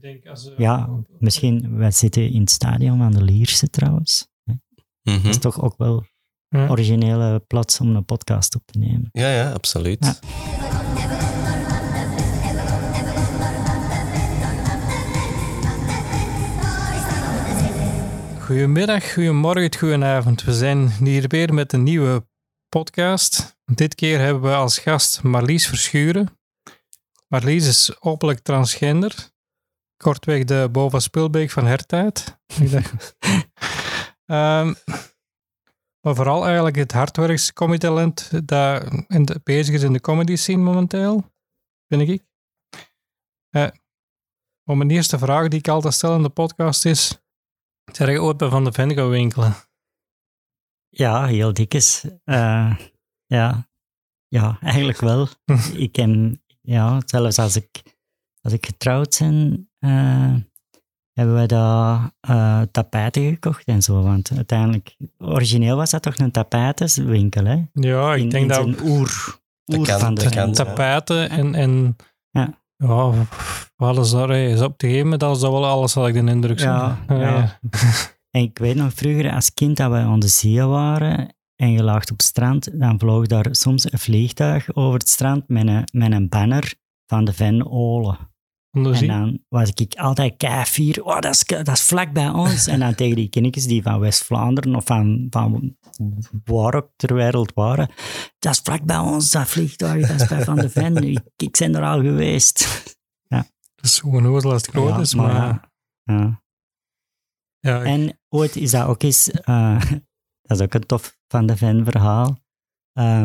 Ik denk als, Ja, misschien, wij zitten in het stadion van de Lierse trouwens. Mhm. Dat is toch ook wel Ja. originele plaats om een podcast op te nemen. Ja, ja, absoluut. Ja. Goedemiddag, goedemorgen, goedenavond. We zijn hier weer met een nieuwe podcast. Dit keer hebben we als gast Marlies Verschuren. Marlies is openlijk transgender. Kortweg de Bova Spilbeek van Hertijd. Ehm, maar vooral eigenlijk het hardwerkste comedytalent dat in de, bezig is in de comedy scene momenteel, vind ik. Maar mijn eerste vraag die ik altijd stel in de podcast is... Zeg je ooit bij Van de Ven gaan winkelen? Ja, heel dikjes. Eh, ja. ja, eigenlijk wel. ik ken, ja, zelfs als ik, als ik getrouwd ben, hebben we daar eh, tapijten gekocht en zo. Want uiteindelijk, origineel was dat toch een tapijtenswinkel, hè? Ja, ik in, denk in dat zijn oer, Dat oer kan, van de kan. tapijten en... en Ja. Ja, we ze daar, eh, op een gegeven moment dat wel alles, had ik de indruk. zo. Ja, ja. En ik weet nog vroeger als kind dat wij aan de zee waren en je lag op het strand, dan vloog daar soms een vliegtuig over het strand met een, met een banner van de Ven Ole. En dan was ik altijd kei Oh, dat is, dat is vlak bij ons. en dan tegen die kindjes die van West-Vlaanderen of van, van waar ook ter wereld waren. Dat is vlak bij ons, dat vliegtuig. Dat is bij Van de Ven. Ik, ik ben er al geweest. Dat is gewoon als het groot Ja, is, maar... ja. ja, ik- En ooit is dat ook eens, eh, dat is ook een tof Van de Ven verhaal. Eh,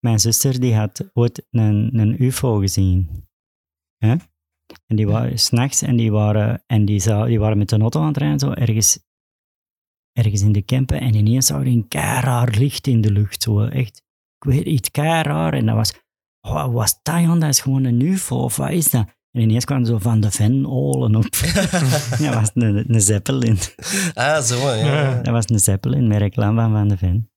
mijn zuster die had ooit een, een UFO gezien. Hè? En die waren s'nachts en die waren, en die, zou, die waren met de auto aan het rijden, zo ergens, ergens in de Kempen. En ineens zag je een raar licht in de lucht. Zo, echt, ik weet iets raar. En dat was, oh, wat was dat, Jan? Dat is gewoon een UFO, of wat is dat? En ineens kwam zo van de Ven-olen op. ja, dat was een, een Zeppelin. Ah, zo, ja. Ja. ja. Dat was een Zeppelin met reclame van Van de Ven.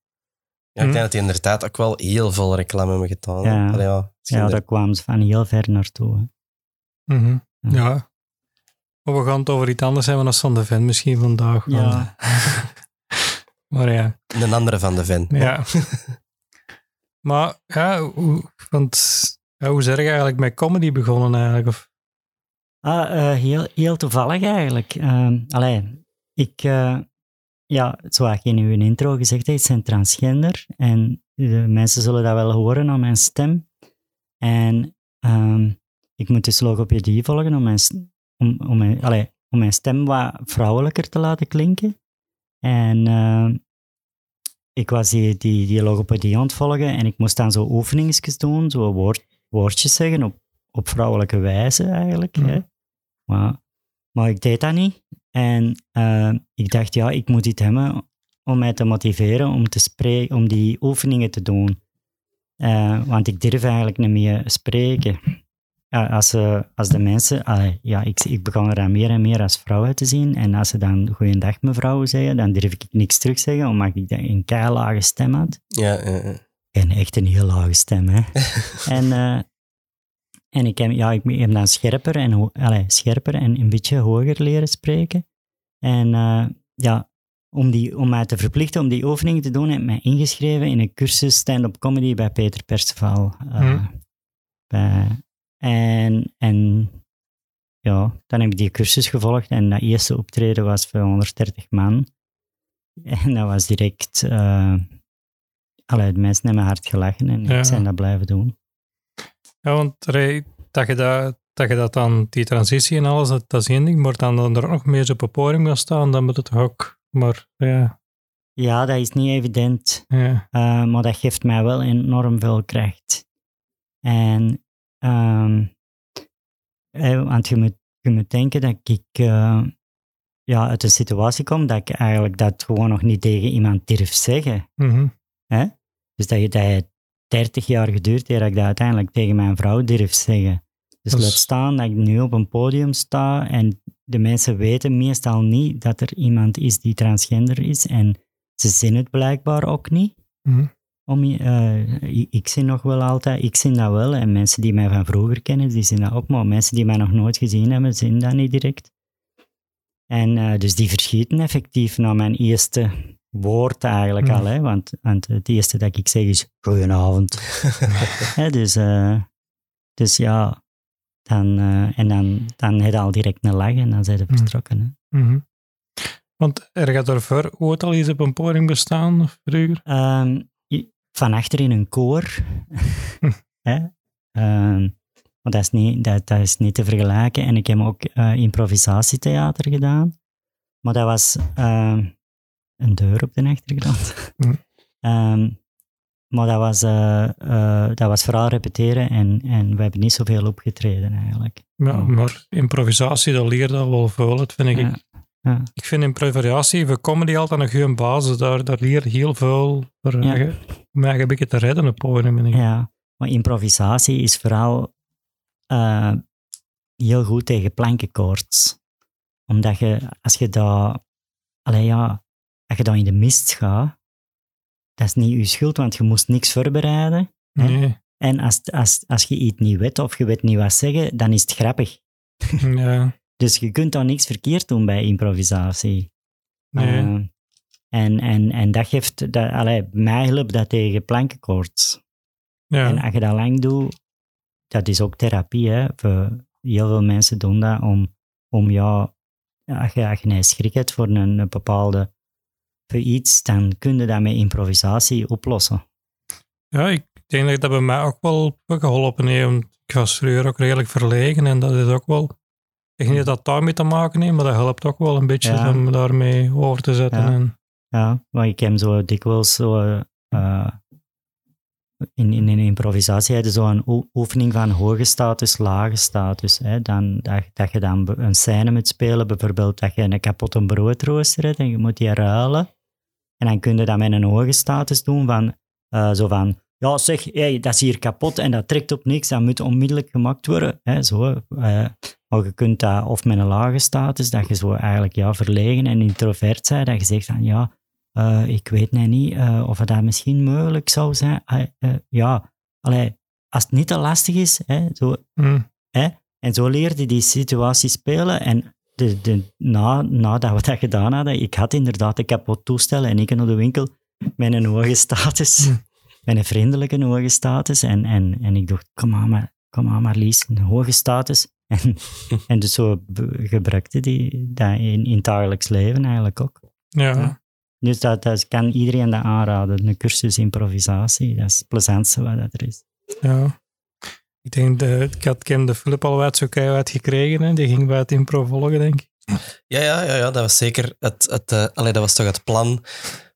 ik denk dat die inderdaad ook wel heel veel reclame hebben gedaan. Ja. Allee, ja, Ja, daar kwamen ze van heel ver naartoe. Mhm. Ja. ja. Maar we gaan het over iets anders hebben dan Van de Ven misschien vandaag. Ja. maar ja. Een andere van de Ven. Ja. maar ja, hoe, want, ja, hoe zeg je eigenlijk met comedy begonnen eigenlijk? Of, Ah, eh, heel, heel toevallig eigenlijk. Ehm allee, ik, eh, ja, zoals je in uw intro gezegd hebt, ik ben transgender. En de mensen zullen dat wel horen aan mijn stem. En ehm, ik moet dus logopedie volgen om mijn, om, om, mijn, om mijn stem wat vrouwelijker te laten klinken. En ehm, ik was die, die, die logopedie aan het volgen en ik moest dan zo oefeningetjes doen, zo woord, woordjes zeggen op, op vrouwelijke wijze eigenlijk. Mhm. Hè. Maar, maar ik deed dat niet. En eh, ik dacht, ja, ik moet iets hebben om mij te motiveren om, te spreken, om die oefeningen te doen. Eh, want ik durf eigenlijk niet meer spreken. Ja, als, eh, als de mensen, ja, ik, ik begon er dan meer en meer als vrouw uit te zien. En als ze dan goeiedag mevrouw zeggen, dan durf ik niks terug zeggen, omdat ik dan een keilage stem had. Ja, ja, ja. En echt een heel lage stem, hè. en, eh, en ik heb, ja, ik heb dan scherper en, allee, scherper en een beetje hoger leren spreken. En eh, ja, om, die, om mij te verplichten om die oefeningen te doen, heb ik mij ingeschreven in een cursus stand-up comedy bij Peter Perceval. eh, Hm. bij, en, en ja, dan heb ik die cursus gevolgd en dat eerste optreden was voor 130 man. En dat was direct... eh allee, de mensen hebben hard gelachen en Ja. ik zijn dat blijven doen. ja, want Ray, dat je dat, dat je dat dan, die transitie en alles, dat, dat is één ding, maar dan, dan er ook nog meer zo op een podium gaan staan, dan moet het toch ook, maar ja, Ja, dat is niet evident. ja. Eh, maar dat geeft mij wel enorm veel kracht. En, ehm, eh, want je moet, je moet denken dat ik eh, ja, uit een situatie kom dat ik eigenlijk dat gewoon nog niet tegen iemand durf zeggen. Mhm. Hè? Dus dat je dat je 30 jaar geduurd heeft dat ik dat uiteindelijk tegen mijn vrouw durf zeggen. Dus laat staan dat ik nu op een podium sta en de mensen weten meestal niet dat er iemand is die transgender is en ze zien het blijkbaar ook niet. Mhm. Om, uh, ik, ik zie nog wel altijd, ik zie dat wel. En mensen die mij van vroeger kennen, die zien dat ook. Maar mensen die mij nog nooit gezien hebben, zien dat niet direct. En uh, dus die verschieten effectief naar mijn eerste woord eigenlijk Mm. al. Hè? Want, want het eerste dat ik zeg is goedenavond. Hè, dus, uh, dus ja, dan, en dan, dan heb je al direct een lach en dan zijn ze vertrokken. Hè? Mm -hmm. Want er gaat ervoor ooit al eens op een podium bestaan, vroeger? Um, van achter in een koor. Hè? Um, maar dat is, niet, dat, dat is niet te vergelijken. En ik heb ook uh, improvisatietheater gedaan. Maar dat was uh, een deur op de achtergrond. Mm. um, maar dat was, uh, uh, dat was vooral repeteren en, en we hebben niet zoveel opgetreden eigenlijk. Ja, maar improvisatie, dat leert al wel veel, dat vind ik. Ja. Ja. Ik vind improvisatie voor comedy altijd een goede basis. Daar, daar leer je heel veel voor Ja. ja. om een beetje te redden op. Ja, maar improvisatie is vooral uh, heel goed tegen plankenkoorts. Omdat je, als je daar, allee ja, als je dan in de mist gaat, dat is niet je schuld, want je moest niks voorbereiden. Nee. En als, als, als je iets niet weet of je weet niet wat zeggen, dan is het grappig. Ja. Dus je kunt dan niks verkeerd doen bij improvisatie. Nee. Uh, en, en, en dat geeft, dat, allee, mij helpt dat tegen plankenkoorts. ja. En als je dat lang doet, dat is ook therapie. Hè? Voor heel veel mensen doen dat om, om ja, als je, als je een schrik hebt voor een, een bepaalde voor iets, dan kun je dat met improvisatie oplossen. ja, ik denk dat dat bij mij ook wel geholpen heeft. Ik was vroeger ook redelijk verlegen en dat is ook wel... Ik denk niet dat dat daarmee te maken heeft, maar dat helpt ook wel een beetje Ja. om daarmee over te zetten. Ja. En, Ja, maar ik heb zo dikwijls zo... Uh, in, in een improvisatie zo'n oefening van hoge status, lage status. Hè? Dan, dat, dat je dan een scène moet spelen, bijvoorbeeld dat je een kapotte broodrooster hebt en je moet die ruilen. En dan kun je dat met een hoge status doen, van, uh, zo van, ja zeg, hey, dat is hier kapot en dat trekt op niks, dat moet onmiddellijk gemaakt worden. Hè? Zo, uh, maar je kunt dat, of met een lage status, dat je zo eigenlijk ja, verlegen en introvert bent, dat je zegt van, ja, uh, ik weet niet uh, of dat misschien mogelijk zou zijn. Uh, ja, allee, als het niet te lastig is, hè, zo, mm. hè, en zo leerde die situatie spelen. En de, de, na, nadat we dat gedaan hadden, ik had inderdaad een kapot toestel en ik naar de winkel met een hoge status, Mm. Met een vriendelijke hoge status. En, en, en ik dacht, kom aan, maar, kom aan Marlies, een hoge status. En, en dus zo gebruikte die dat in, in het dagelijks leven eigenlijk ook. ja. Ja. Dus dat, dat kan iedereen dat aanraden. Een cursus improvisatie, dat is het plezantste wat dat er is. Ja. Ik denk, de, ik had Kim de Philip al uit zo keihard gekregen. Hè. Die ging bij het impro volgen, denk ik. Ja, ja, ja, ja dat was zeker het, het, uh, allee, dat was toch het plan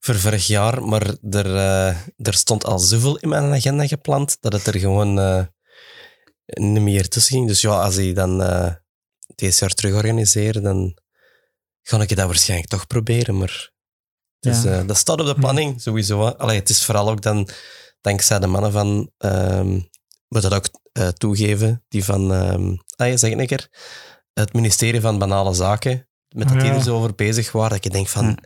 voor vorig jaar, maar er, uh, er stond al zoveel in mijn agenda gepland dat het er gewoon uh, niet meer tussen ging. Dus ja, als hij dan deze jaar terug organiseert, dan ga ik dat waarschijnlijk toch proberen, maar dus, ja. dat staat op de planning, sowieso. Allee, het is vooral ook dan, dankzij de mannen van, moet dat ook toegeven, die van, um, ah, je zeg een keer, het ministerie van Banale Zaken, met dat Ja. die er zo over bezig waren, dat je denkt van, Ja.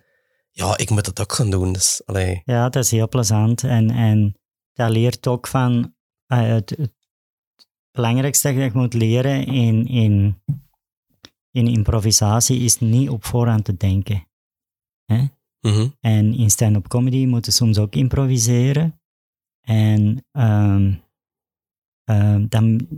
ja, ik moet het ook gaan doen. Dus, allee. Ja, dat is heel plezant. En, en dat leert ook van uh, het, het belangrijkste dat je moet leren in, in, in improvisatie is niet op voorhand te denken. Hè? Mhm. En in stand-up comedy moeten soms ook improviseren. En ehm, ehm, dan,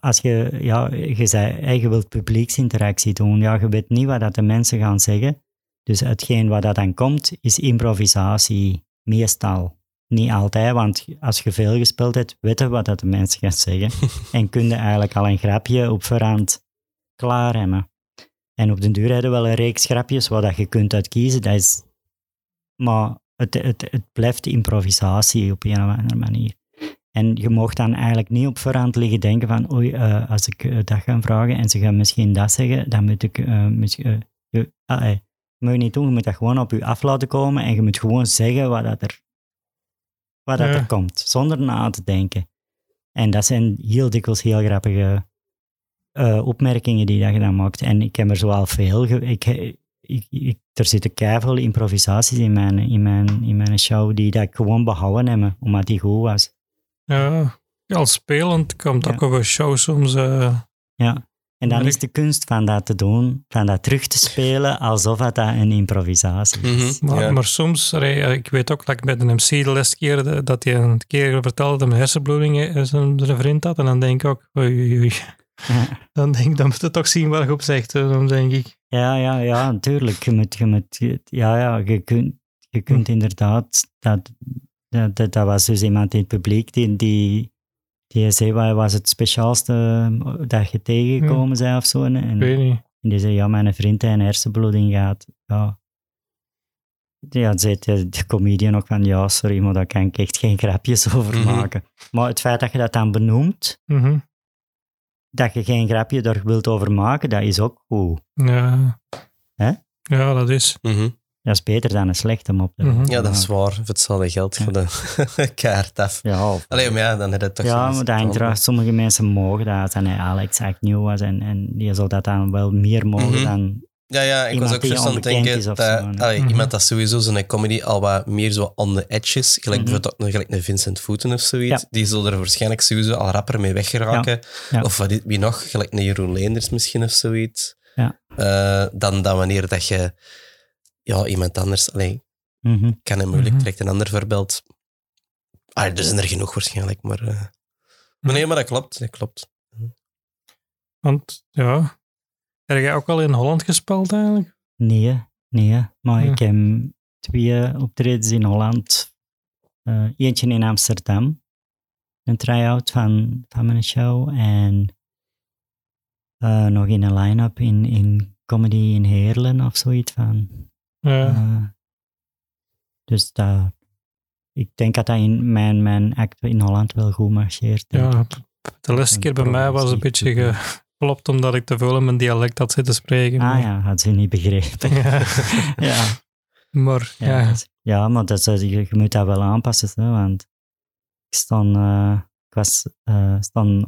als je, ja, je, zei, je wilt publieksinteractie doen, ja, je weet niet wat dat de mensen gaan zeggen. Dus hetgeen wat dat dan komt, is improvisatie, meestal. Niet altijd, want als je veel gespeeld hebt, weet je wat dat de mensen gaan zeggen. en kun je eigenlijk al een grapje op voorhand klaar hebben. En op den duur hebben we wel een reeks grapjes waar dat je kunt uitkiezen. Dat is, maar het, het, het blijft improvisatie op een of andere manier. En je mag dan eigenlijk niet op voorhand liggen denken van oei, uh, als ik uh, dat ga vragen en ze gaan misschien dat zeggen, dan moet ik... Uh, misschien, je, ah, hey, moet je niet doen, je moet dat gewoon op je af laten komen en je moet gewoon zeggen wat, dat er, wat dat Ja. er komt, zonder na te denken. En dat zijn heel dikwijls heel grappige opmerkingen die dat je dan maakt. En ik heb er zo al veel. ge- Ik, ik, ik, er zitten keiveel improvisaties in mijn, in, mijn, in mijn show die dat ik gewoon behouden heb, omdat die goed was. Ja, als spelend komt Ja. ook op een show soms... eh, Ja. En dan is de kunst van dat te doen, van dat terug te spelen, alsof dat een improvisatie is. Mhm, Maar, ja. maar soms, eh, ik weet ook dat ik met een MC de les keerde, dat hij een keer vertelde dat hij hersenbloeding eh, zijn zijn vriend had. En dan denk ik ook, oei, oei, oei. Dan denk ik, dan moet je toch zien wat je op zegt. Dan denk ik. Ja, ja, ja, natuurlijk. Je moet, je moet, ja, ja, je kunt, je kunt inderdaad, dat, dat, dat, dat was dus iemand in het publiek die, die, die zei, wat was het speciaalste dat je tegengekomen zei of zo. En, Ik weet niet. en die zei, ja, mijn vriend heeft een hersenbloeding gehad. Ja. Ja, zei de, de comedian ook van, ja, sorry, maar daar kan ik echt geen grapjes over maken. Maar het feit dat je dat dan benoemt, Mhm. dat je geen grapje er wilt over maken, dat is ook goed. Ja. Hè? Ja, dat is. Mhm. Dat is beter dan een slechte mop. te Mhm. Ja, dat is waar. Voor hetzelfde geld voor de kaart af. Ja, of- Allee, maar ja, dan heb je het toch ja zo maar dat hangt. Sommige mensen mogen dat. Als hij Alex Agnew was en, en die zou dat dan wel meer mogen Mhm. dan... Ja, ja, ik Iemand was ook juist aan het denken dat zo, allee, iemand dat sowieso zijn comedy al wat meer zo on the edge is, gelijk Mhm. bijvoorbeeld ook gelijk een Vincent Voeten of zoiets, Ja. die zullen er waarschijnlijk sowieso al rapper mee weggeraken. Ja. Of wat, wie nog, gelijk een Jeroen Leenders misschien of zoiets. Ja. Eh, dan, dan wanneer dat je ja, iemand anders, allee, Mhm. kan hem moeilijk Mhm. direct een ander voorbeeld. Ah, er zijn er genoeg waarschijnlijk, maar... eh, maar nee, maar dat klopt, dat klopt. Want, ja. Heb jij ook al in Holland gespeeld eigenlijk? Nee, nee. Maar Ja. ik heb twee optredens in Holland. Eh, eentje in Amsterdam. Een try-out van, van mijn show. En eh, nog in een line-up in, in Comedy in Heerlen of zoiets van. Ja. Eh, dus dat, ik denk dat dat in mijn, mijn act in Holland wel goed marcheert. ja. De laatste keer bij mij was een beetje geklopt omdat ik te veel in mijn dialect had zitten spreken. Ah ja, had ze niet begrepen. Ja. ja. Maar Ja, ja, dat is- ja, maar dat je, je moet dat wel aanpassen. Hè, want ik stond, eh, ik was eh stond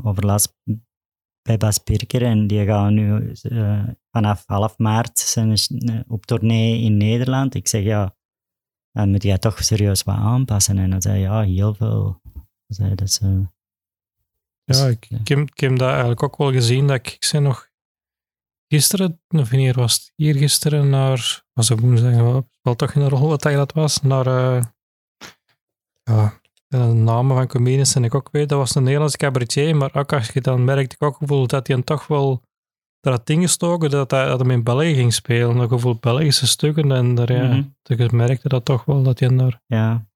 bij Bas Pirker en die gaan nu eh, vanaf half maart zijn ze op tournee in Nederland. Ik zeg ja, dan moet jij toch serieus wat aanpassen. En dan zei ja, heel veel. Zei, dat is, eh, ja ik, ik, heb, ik heb dat eigenlijk ook wel gezien. Dat ik, ik zei nog gisteren, of wanneer was het? Hier gisteren naar, was het woensdag, wel wel toch geen rol wat dat was, naar, eh, ja, de namen van comedians en ik ook weet, dat was een Nederlandse cabaretier, maar ook als je dan merkte ik ook gevoel dat hij toch wel er had ingestoken dat hij, dat hij in België ging spelen. Dat gevoel Belgische stukken en daar, ja, dat je merkte dat toch wel, dat hij daar ja.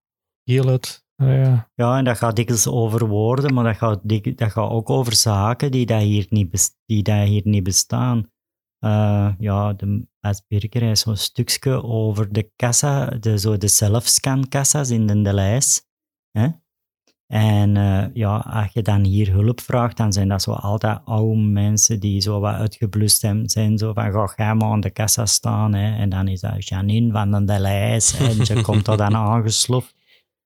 heel het, ja, Ja, en dat gaat dikwijls over woorden, maar dat gaat, dik- dat gaat ook over zaken die, dat hier, niet die dat hier niet bestaan. Eh, ja, de Asperger is zo'n stukje over de kassa, de, zo de zelfscankassa's in de, de lijst. Hè? En eh, ja, als je dan hier hulp vraagt, dan zijn dat zo altijd oude mensen die zo wat uitgeblust zijn. Zo van, ga maar aan de kassa staan. Hè? En dan is dat Janine van de Delijs. En ze komt er dan aangesloft.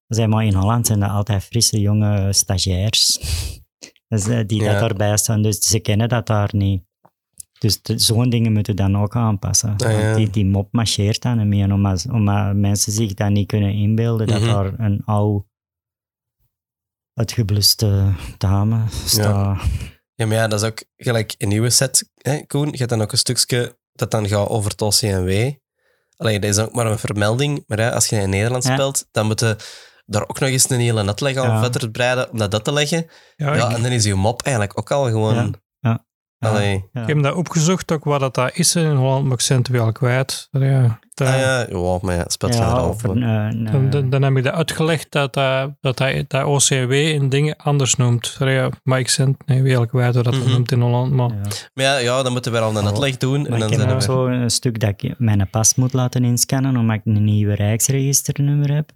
Zeg maar, in Holland zijn dat altijd frisse jonge stagiairs. Dus, eh, die Ja. dat daarbij staan. Dus ze kennen dat daar niet. Dus zo'n dingen moeten dan ook aanpassen. Ah, ja. Die, die mop marcheert dan niet meer, omdat, omdat mensen zich dat niet kunnen inbeelden dat Mhm. daar een oud, uitgebluste dame staat. Ja, maar ja, dat is ook gelijk een nieuwe set, hè, Koen. Je hebt dan ook een stukje dat dan gaat over het OCMW. Allee, dat is ook maar een vermelding, maar hè, als je in Nederland Ja. speelt, dan moet je daar ook nog eens een hele uitleg aan Ja. verder breiden om dat, dat te leggen. ja, Ja, ik- en dan is je mop eigenlijk ook al gewoon... Ja. Ja. Ja. Ik heb dat opgezocht, ook wat dat, dat is in Holland, maar ik ben het wel kwijt. Ja, Ah, ja, ja, maar ja, het speelt Ja, eh, een, dan, eh, dan, dan heb ik dat uitgelegd dat, dat, dat, hij dat OCW in dingen anders noemt. Ja, maar ik het nee, wel kwijt hoe dat, Mhm. noemt in Holland. Maar ja. Maar ja, ja, dan moeten we wel een Oh. uitleg doen. Maar en dan ik heb ook zo een stuk dat ik mijn pas moet laten inscannen, omdat ik een nieuwe rijksregisternummer heb.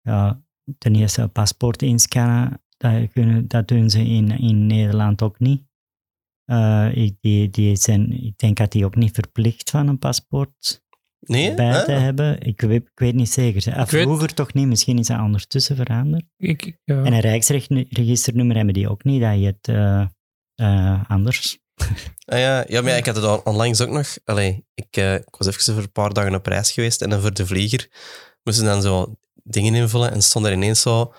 Ja, ten eerste een paspoort inscannen, dat, kunnen, dat doen ze in, in Nederland ook niet. Eh, ik, die, die zijn, ik denk dat die ook niet verplicht van een paspoort Nee? bij te hebben. Ik weet, ik weet niet zeker. Weet- Vroeger toch niet, misschien is dat ondertussen veranderd. ik, ja. En een rijksregisternummer hebben die ook niet, dat je het eh, eh, anders Ah, ja, ja, maar ja, ik had het on- onlangs ook nog. Allee, ik, eh, ik was even voor een paar dagen op reis geweest en dan voor de vlieger moesten dan zo dingen invullen en stond er ineens zo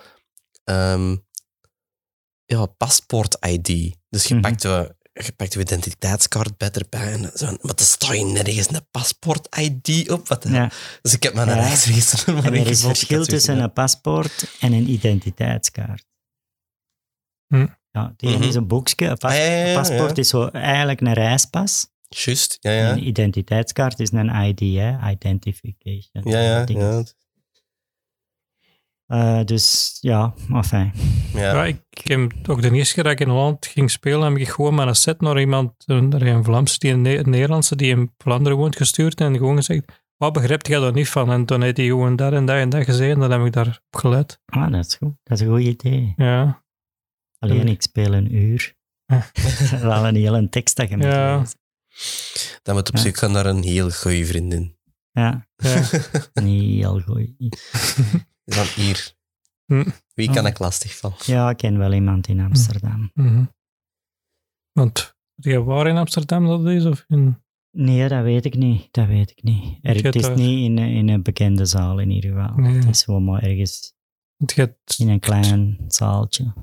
ehm, ja, paspoort-ID. Dus je Mhm. pakt je, je pakt je identiteitskaart bij erbij en zo. Maar er staat je nergens een paspoort-ID op. Wat, Ja. Dus ik heb mijn Ja. reisregister maar En er is verschil tussen een paspoort en een identiteitskaart. Hm. Ja, ene Mhm. is een boekje. Een pas- Ah, ja, ja, ja, een paspoort is zo eigenlijk een reispas. Juist, ja, ja. Een identiteitskaart is een ID, hè? identification. Ja, ja. Eh, dus ja, enfin. Ja, ja. ik, ik heb ook de eerste keer dat ik in Holland ging spelen, heb ik gewoon met een set naar iemand, een, een Vlaamse, die een, Ne- een Nederlandse die in Vlaanderen woont, gestuurd en gewoon gezegd, wat begrijpt jij daar niet van? En toen heeft hij gewoon dat en dat en dat gezegd en dan heb ik daarop gelet. Ah, dat is goed. Dat is een goed idee. Ja, Alleen ik speel een uur. Ja. dat is wel een hele tekst dat je moet Ja. lezen. Dan moet op Ja. zoek gaan naar een heel goede vriendin. Ja, ja. niet heel goed. Dan hier. Hm. Wie kan Oh. ik lastig van? Ja, ik ken wel iemand in Amsterdam. Mhm. Want, die waar in Amsterdam dat is? Of in... Nee, dat weet ik niet. Dat weet ik niet. Er, het is daar- niet in, een- in een bekende zaal in ieder geval. Nee. Het is gewoon maar ergens je hebt- in een klein zaaltje.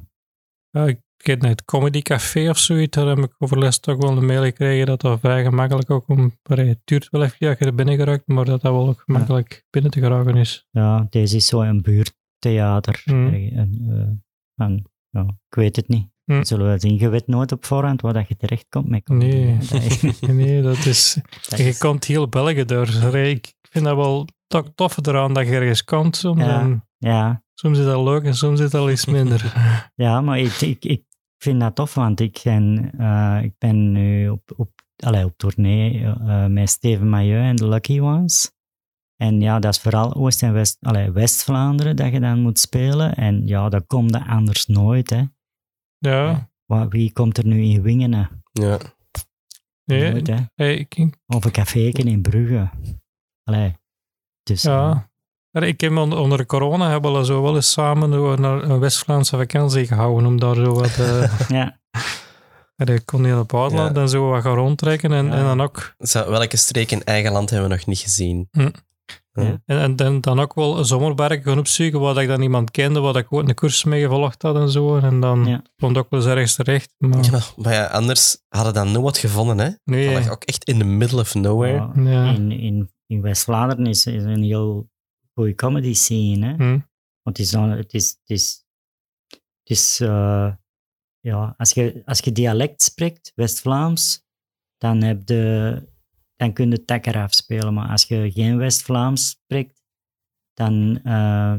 Ja, ik het Comedy Café of zoiets, daar heb ik overlast toch wel een mail gekregen dat dat vrij gemakkelijk ook om, het duurt wel even dat je er binnen geraakt, maar dat dat wel ook gemakkelijk binnen te geraken is. Ja, deze is zo een buurttheater. Erg- en, eh, van, ja, ik weet het niet. Hmm. Zullen we zien? Je weet nooit op voorhand waar dat je terechtkomt met comedy, Nee. hè. Dat is- Nee, dat is, dat je is- komt heel België door. Ik vind dat wel toch tof eraan dat je ergens komt soms. Ja. En ja, soms is dat leuk en soms is dat iets minder. ja, maar ik, ik, ik vind dat tof, want ik ben, eh, ik ben nu op, op, allee, op tournee eh, met Steven Mailleu en de Lucky Ones. En ja, dat is vooral Oost- en West, allee, West-Vlaanderen dat je dan moet spelen. En ja, dat komt er anders nooit. Hè. Ja, Wa- Wie komt er nu in Wingenen? Ja. nee, Nooit, hè. hey, ik, Of een caféken in Brugge. Allee, dus... eh, ja. Maar Ik heb onder, onder corona hebben we zo wel eens samen zo naar een West-Vlaamse vakantie gehouden om daar zo wat... eh, ja, En ik kon heel op het buitenland en zo wat gaan rondtrekken. En, Ja. en dan ook, Zo, welke streek in eigen land hebben we nog niet gezien? Hm. Ja. en, en dan, dan ook wel een zomerberg gaan opzoeken waar ik dan iemand kende, waar ik ook een cursus mee gevolgd had en zo. En dan Ja. stond ook wel eens ergens terecht. Maar Ja, maar ja, anders hadden dan nooit gevonden, hè? nee, Dat lag ook echt in the middle of nowhere. ja, Ja. in, in, in West-Vlaanderen is, is een heel goede comedy scene. Hè? Hm. Want het is, dan, het is, het is, het is eh, ja, als je, als je dialect spreekt, West-Vlaams, dan, heb je, dan kun je het tak eraf spelen. Maar als je geen West-Vlaams spreekt, dan, eh,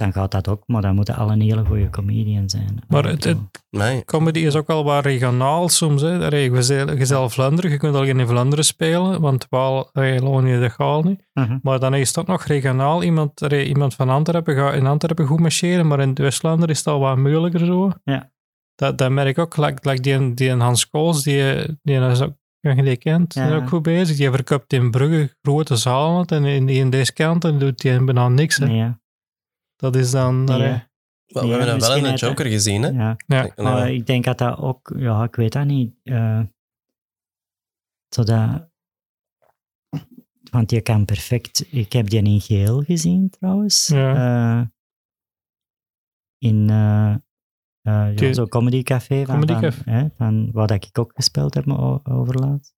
dan gaat dat ook. Maar dan moeten alle een hele goede comedian zijn. Maar het- het- Nee. comedy is ook wel wat regionaal soms. Hè. Allee, je je zelf Vlaanderen, je kunt al in Vlaanderen spelen, want Waal, Wallonië, dat gaat niet. Mhm. Maar dan is het ook nog regionaal. Iemand, allee, iemand van Antwerpen gaat in Antwerpen goed marcheren, maar in West-Vlaanderen is het al wat moeilijker zo. Ja. Dat, dat merk ik ook. Like, like die, die Hans Kools, die, die is ook, je die kent, die is Ja. ook goed bezig. Die verkoopt in Brugge grote zalen en in, in deze kant en doet hij bijna niks. Hè. Nee, ja. Dat is dan... Nee, allee, ja. Wel, we Ja, hebben dat wel in de. Joker gezien, hè? Ja. Ja. Nee. Maar ik denk dat dat ook, ja, ik weet dat niet. eh zodat, want je kan perfect, ik heb die in geel gezien trouwens. Ja. Eh, in eh eh, ja, zo'n comedycafé van, Comedy van, hè, van waar dat ik ook gespeeld heb o- overlaatst.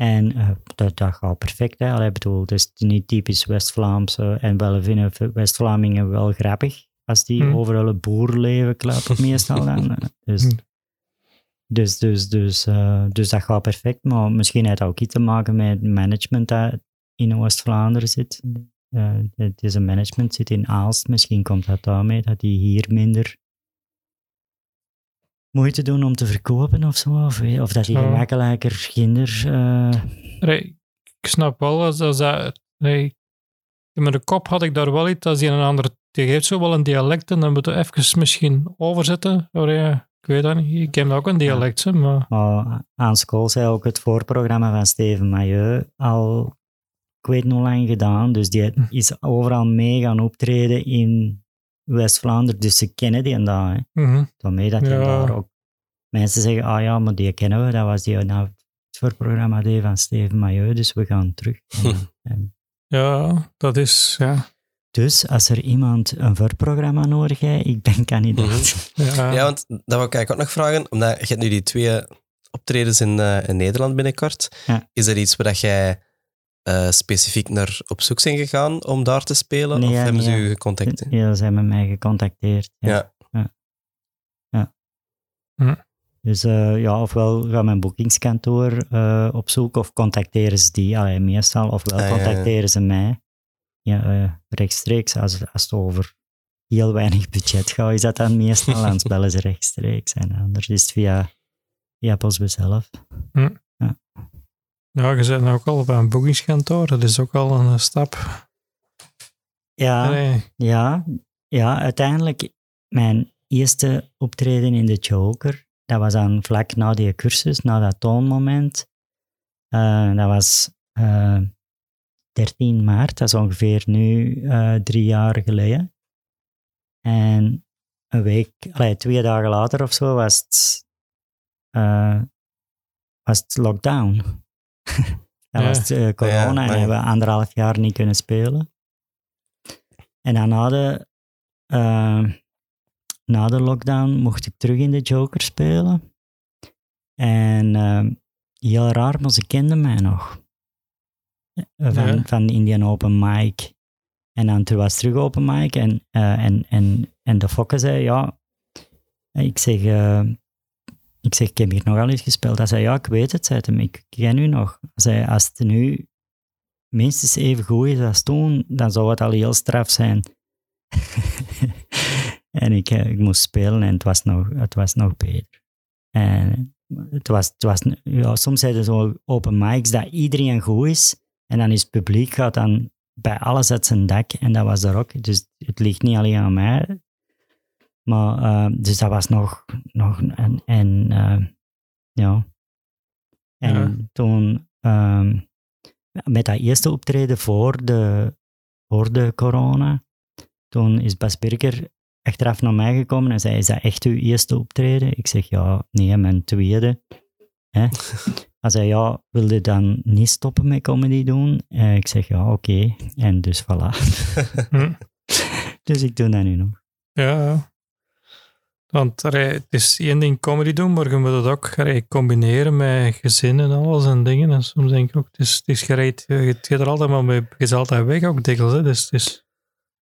En eh, dat, dat gaat perfect. Hè. Allee, bedoel, het is niet typisch West-Vlaams. eh, en wel vinden West-Vlamingen wel grappig. Als die Hmm. over hun boerleven klappen, meestal dan. Dus, Hmm. dus, dus, dus, eh, dus dat gaat perfect. Maar misschien heeft dat ook iets te maken met het management dat in Oost-Vlaanderen zit. Eh, het is een management zit in Aalst. Misschien komt dat daarmee dat die hier minder moeite doen om te verkopen of zo. Of, of dat die Ja. kinder... eh, ik snap wel als, als dat... allee, in mijn kop had ik daar wel iets, als die een ander... Die geeft zo wel een dialect en dan moeten we even misschien overzetten. Ja, ik weet dat niet. Ik ken ook een dialect, maar... Aan school zei ook het voorprogramma van Steven Mailleu al, ik weet niet hoe lang gedaan. Dus die is overal mee gaan optreden in West-Vlaanderen. Dus ze kennen die en daar. Hè. Mhm. Daarmee dat Ja. daar ook mensen zeggen, ah ja, maar die kennen we, dat was die nou, het voorprogramma deed van Steven Mailleu, dus we gaan terug. En- en Ja, dat is, ja. dus als er iemand een voorprogramma nodig heeft, ik ben kandidaat. Ja, Ja, want dat wil ik eigenlijk ook nog vragen, omdat je hebt nu die twee optredens in, eh, in Nederland binnenkort. Ja. Is er iets waar dat jij eh, specifiek naar op zoek zijn gegaan om daar te spelen? Nee, of ja, hebben ze u gecontacteerd? Ja, ze hebben mij gecontacteerd. Ja. Ja. ja. ja. Hm. Dus eh, ja, ofwel gaat mijn boekingskantoor eh, op zoek of contacteren ze die, allee, meestal, ofwel Ah, ja, ja. contacteren ze mij. Ja, rechtstreeks, als, als het over heel weinig budget gaat, is dat dan meestal, anders bellen ze rechtstreeks. En anders is het via, via Postbus zelf. ja, je bent ook al bij een boekingskantoor, dat is ook al een stap. Ja. Ja, ja, uiteindelijk mijn eerste optreden in de Joker, dat was dan vlak na die cursus, na dat toonmoment. Eh, dat was eh 13 maart, dat is ongeveer nu eh, drie jaar geleden. En een week, allee, twee dagen later of zo, was het, eh, was het lockdown. dat Ja. was eh, corona Ja, en hebben we anderhalf jaar niet kunnen spelen. En dan na de, eh, na de lockdown mocht ik terug in de Joker spelen. En eh, heel raar, maar ze kenden mij nog. Eh, Van, Ja. van de Indian Open Mic. En dan toen was het terug Open Mic. En, eh, en, en, en de fokke zei, ja... Ik zeg, eh, ik zeg, ik heb hier nogal eens gespeeld. Hij zei, ja, ik weet het. Zei hem, ik ken u nog. Hij zei, als het nu minstens even goed is als toen, dan zou het al heel straf zijn. en ik, eh, ik moest spelen en het was nog, het was nog beter. En het was, het was, ja, soms zijn er zo open mics dat iedereen goed is en dan is het publiek gaat dan bij alles uit zijn dak en dat was er ook. Dus het ligt niet alleen aan mij. Maar, eh, dus dat was nog, nog en, en eh, ja. En Ja. toen, ehm, met dat eerste optreden voor de, voor de corona, toen is Bas Birker achteraf naar mij gekomen en zei, is dat echt uw eerste optreden? Ik zeg, ja, nee, mijn tweede. Hè? Hij zei, ja, wil je dan niet stoppen met comedy doen? Eh, ik zeg, ja, oké. En dus voilà. Dus ik doe dat nu nog. Ja, ja. Want allee, het is één ding comedy doen, maar je moet het ook allee, combineren met gezin en alles en dingen. En soms denk ik ook, het is, het is gereed, je het gaat er altijd maar mee, je is altijd weg ook dikwijls. Hè. Dus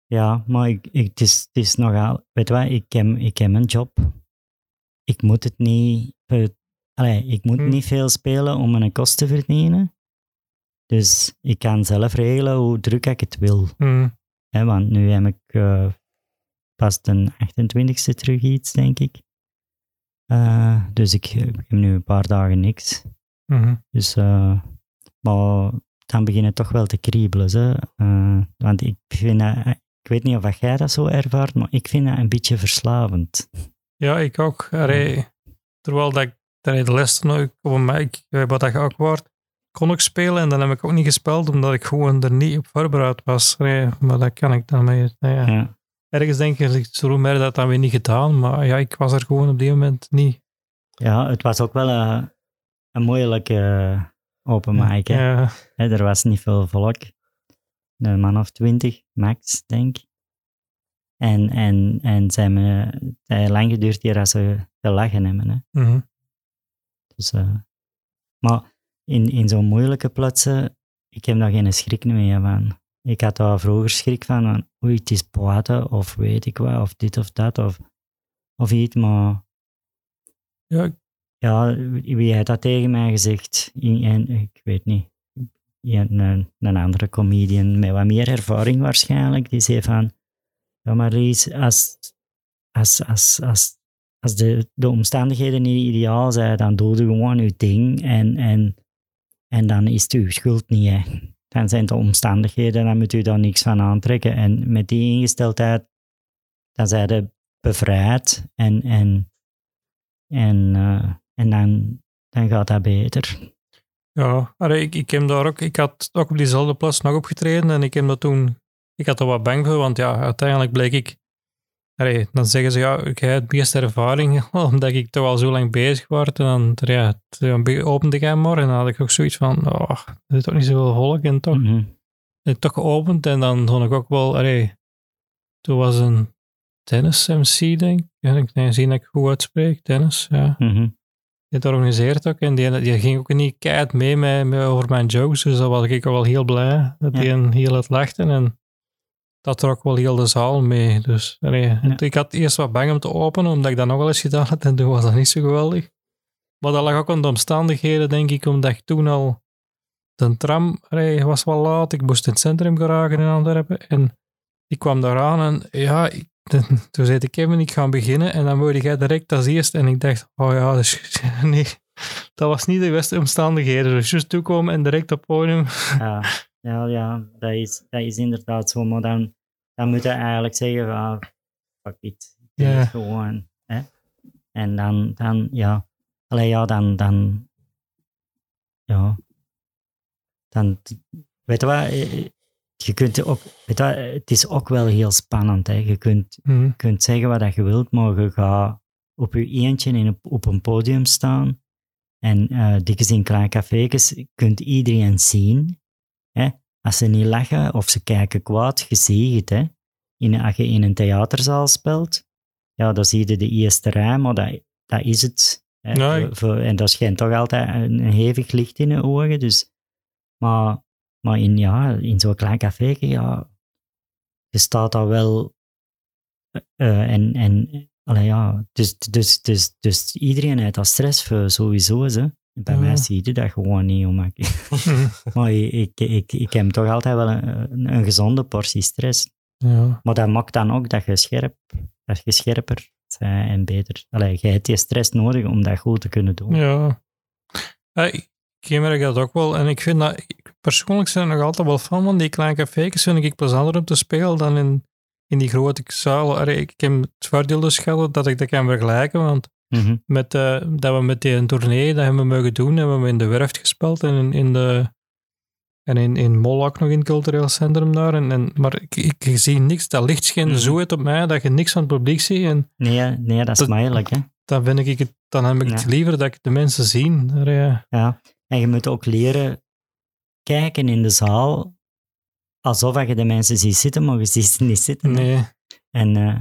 Ja, maar ik, ik, het, is, het is nogal... Weet je wat, ik heb, ik heb een job. Ik moet het niet... Allee, ik moet Hm. niet veel spelen om mijn kost te verdienen. Dus ik kan zelf regelen hoe druk ik het wil. hm, want nu heb ik eh, pas de 28e terug iets, denk ik. Eh, dus ik, heb nu een paar dagen niks. mhm. Dus, eh, maar dan begint het toch wel te kriebelen. Hè? Eh, want ik vind dat, ik weet niet of jij dat zo ervaart, maar ik vind dat een beetje verslavend. Ja, ik ook. Terwijl dat ik de les nog op eh, wat dat ook wordt, kon ik spelen en dan heb ik ook niet gespeeld omdat ik gewoon er niet op voorbereid was. Maar dat kan ik dan mee. nou ja. Ja. Ergens denk ik, zo meer dat dan weer niet gedaan, maar ja, ik was er gewoon op die moment niet. ja, het was ook wel een, een moeilijke eh, open mic. Hè? Ja, Hè, er was niet veel volk. Een man of twintig, max, denk ik. En, en, en hebben, het heeft lang geduurd hier als ze gelachen hebben. Hè? mhm. Dus, eh, maar in, in zo'n moeilijke plaatsen, ik heb daar geen schrik meer van. Ik had daar vroeger schrik van oei, het is buiten, of weet ik wat, of dit of dat, of, of iets, maar ja, ja, wie heeft dat tegen mij gezegd? En, ik weet niet. Een, een, een andere comedian met wat meer ervaring waarschijnlijk, die zei van, ja maar Ries, als, als, als, als, als de, de omstandigheden niet ideaal zijn, dan doe je gewoon je ding en, en, en dan is het uw schuld niet. Hè. Dan zijn de omstandigheden, dan moet u daar niks van aantrekken. En met die ingesteldheid, dan zijn je bevrijd en, en, en, eh, en dan, dan gaat dat beter. ja. Ik, ik heb daar ook, ik had ook op diezelfde plaats nog opgetreden en ik heb dat toen, ik had er wat bang voor, want ja, uiteindelijk bleek ik allee, dan zeggen ze, ja, ik heb het meeste ervaring, omdat ik toch al zo lang bezig was. En dan, ja, dan opende ik morgen en dan had ik ook zoiets van, oh, er is toch niet zoveel volk en toch, Mhm. het toch geopend. En dan vond ik ook wel, allee, toen was een tennis-MC, denk ik. Ja, ik nee, zie dat ik goed uitspreek, tennis, ja. Die het organiseert ook en die, die ging ook niet keihard mee met, met over mijn jokes, dus dat was ik ook wel heel blij, dat die een heel het lachten en dat trok wel heel de zaal mee. Dus Ja. ik had eerst wat bang om te openen, omdat ik dat nog wel eens gedaan had en toen was dat niet zo geweldig. Maar dat lag ook aan de omstandigheden, denk ik, omdat ik toen al de tram was wel laat, ik moest in het centrum geraken in Antwerpen en ik kwam daar aan en ja, ik, toen zei ik Kevin, ik ga beginnen en dan word jij direct als eerst en ik dacht, oh ja, dus, nee, dat was niet de beste omstandigheden. Dus juist toekomen en direct op podium. Ja, ja, ja dat, is, dat is inderdaad zo. Maar dan, dan moet je eigenlijk zeggen, van, fuck it. Ja. het gewoon. Hè? En dan, dan ja. Allee, ja, dan, dan, ja. Dan, weet je wat, eh, je kunt ook, weet je wat, het is ook wel heel spannend. Hè? Je kunt, Hm. kunt zeggen wat je wilt, maar je gaat op je eentje in een, op een podium staan. En eh dikwijls in kleine café's kunt iedereen zien. Hè? Als ze niet lachen of ze kijken kwaad, je ziet het. Hè? In, als je in een theaterzaal speelt, ja, dan zie je de eerste rij, maar dat, dat is het. Hè? Ja, Voor- en dat schijnt toch altijd een, een hevig licht in de ogen. Dus, maar maar in, ja, in zo'n klein café, ja, je staat daar wel. eh, en, en allee, ja, dus, dus, dus, dus iedereen heeft dat stress voor sowieso. Hè. Bij Ja. mij zie je dat gewoon niet. Omdat ik, maar ik, ik, ik, ik heb toch altijd wel een, een, gezonde portie stress. Ja. Maar dat maakt dan ook dat je, scherp, dat je scherper bent en beter. Allee, je hebt die stress nodig om dat goed te kunnen doen. Ja. Ja, ik merk dat ook wel. En ik vind dat, ik- persoonlijk zijn er nog altijd wel van, van die kleine café's vind ik plezanter om te spelen dan in, in die grote zalen. Ik heb het voordeel dus gehad dat ik dat kan vergelijken, want Mhm. met, eh, dat we met die tournee dat hebben we mogen doen, hebben we in de Werft gespeeld en in, in de en in, in Mol ook nog in het cultureel centrum daar. En, en, maar ik, ik, zie niks, dat licht schijnt Mhm. zo uit op mij dat je niks van het publiek ziet. En Nee, nee, dat is makkelijk. Hè? dan, vind ik het, dan heb ik het liever dat ik de mensen zie. Daar, ja. Ja, en je moet ook leren kijken in de zaal alsof je de mensen ziet zitten, maar je ziet ze niet zitten. hè. Nee. En eh,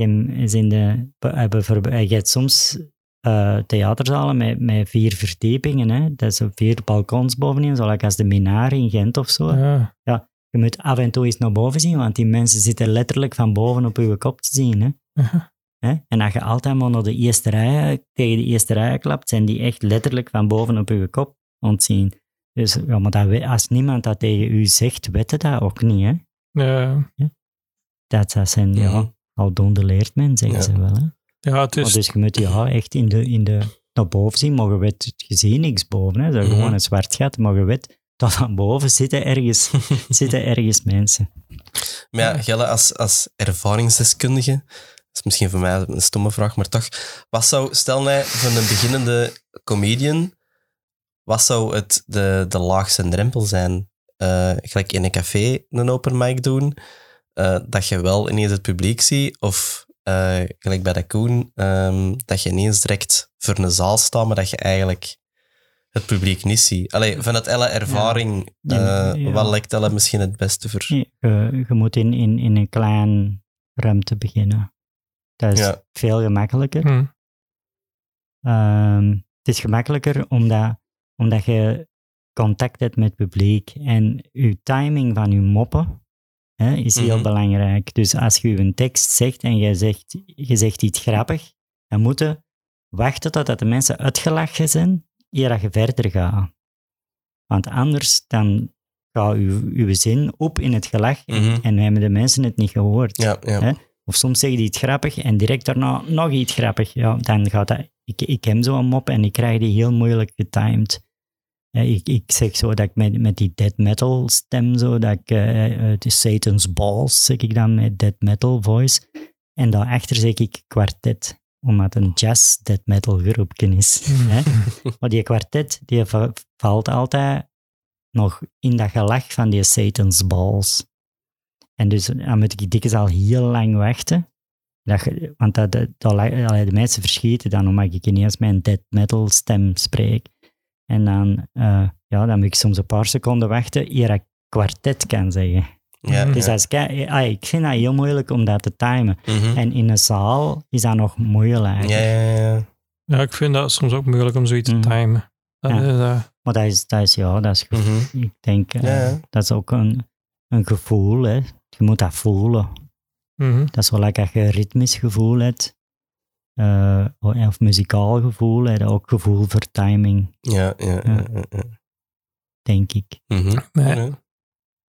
eens in de, eh, bijvoorbeeld, je hebt soms eh, theaterzalen met, met vier verdiepingen. Hè? Dat is op vier balkons bovenin, zoals als de Minari in Gent of zo. Ja. Je moet af en toe eens naar boven zien, want die mensen zitten letterlijk van boven op je kop te zien. Hè? Hè? En als je altijd maar naar de eerste rij, tegen de eerste rij klapt, zijn die echt letterlijk van boven op je kop ontzien. Dus ja, maar dat, als niemand dat tegen u zegt, weet je dat ook niet. Hè? Ja. Dat, dat zijn, ja. Aldoende leert men, zeggen Ja. ze wel. Hè? ja, het Maar is... dus je moet ja, echt in de, in de, naar boven zien, maar je weet, je ziet niks boven. Hè? Dat is Mhm. gewoon een zwart gat, maar je weet dat van boven zitten ergens, zitten ergens mensen. Maar ja, Gelle, als, als ervaringsdeskundige, dat is misschien voor mij een stomme vraag, maar toch, wat zou, stel nou van een beginnende comedian, wat zou het de, de laagste drempel zijn? Eh, gelijk in een café een open mic doen, eh, dat je wel ineens het publiek ziet, of eh, gelijk bij de Koen, ehm, dat je ineens direct voor een zaal staat, maar dat je eigenlijk het publiek niet ziet. Allee, vanuit elle ervaring, Ja, eh, ja. wat lijkt elle misschien het beste voor? Je, je moet in, in, in een klein ruimte beginnen. Dat is Ja. veel gemakkelijker. Hm. Ehm, het is gemakkelijker omdat, omdat je contact hebt met het publiek en je timing van je moppen hè, is heel Mhm. belangrijk. Dus als je een tekst zegt en je zegt, je zegt iets grappig, dan moet je wachten totdat de mensen uitgelachen zijn, eer dat je verder gaat. Want anders dan gaat je, je zin op in het gelach en, Mhm. en hebben de mensen het niet gehoord. Ja, ja. Hè? Of soms zeg je iets grappig en direct daarna nog iets grappig. Ja, dan gaat dat... Ik, ik heb zo'n mop en ik krijg die heel moeilijk getimed. Ja, ik, ik zeg zo dat ik met, met die death metal stem zo, dat ik, het is Satan's Balls, zeg ik dan met death metal voice. En daarachter zeg ik kwartet, omdat een jazz death metal groepje is. hè. Maar die kwartet, die va- valt altijd nog in dat gelach van die Satan's Balls. En dus dan moet ik dikwijls al heel lang wachten. Dat, want dat, dat, dat, allee, de mensen verschieten dan omdat ik ineens mijn death metal stem spreek. En dan, eh, ja, dan moet ik soms een paar seconden wachten eer ik kwartet kan zeggen. Ja, Mhm. Dus ja. als ik, ah, ik vind dat heel moeilijk om dat te timen. Mhm. En in een zaal is dat nog moeilijk. ja, ja, ja. Ja, ik vind dat soms ook moeilijk om zoiets Mm. te timen. Dat Ja. is, eh, Maar dat is, dat is, ja, dat is, Mhm. ik denk, eh, Ja, ja. dat is ook een, een gevoel. Hè. Je moet dat voelen. mhm. Dat is wel lekker als je een ritmisch gevoel hebt. Eh, of muzikaal gevoel, je ook gevoel voor timing, Ja, ja, ja, Ja. ja, ja. denk ik. Mhm. Maar Ja.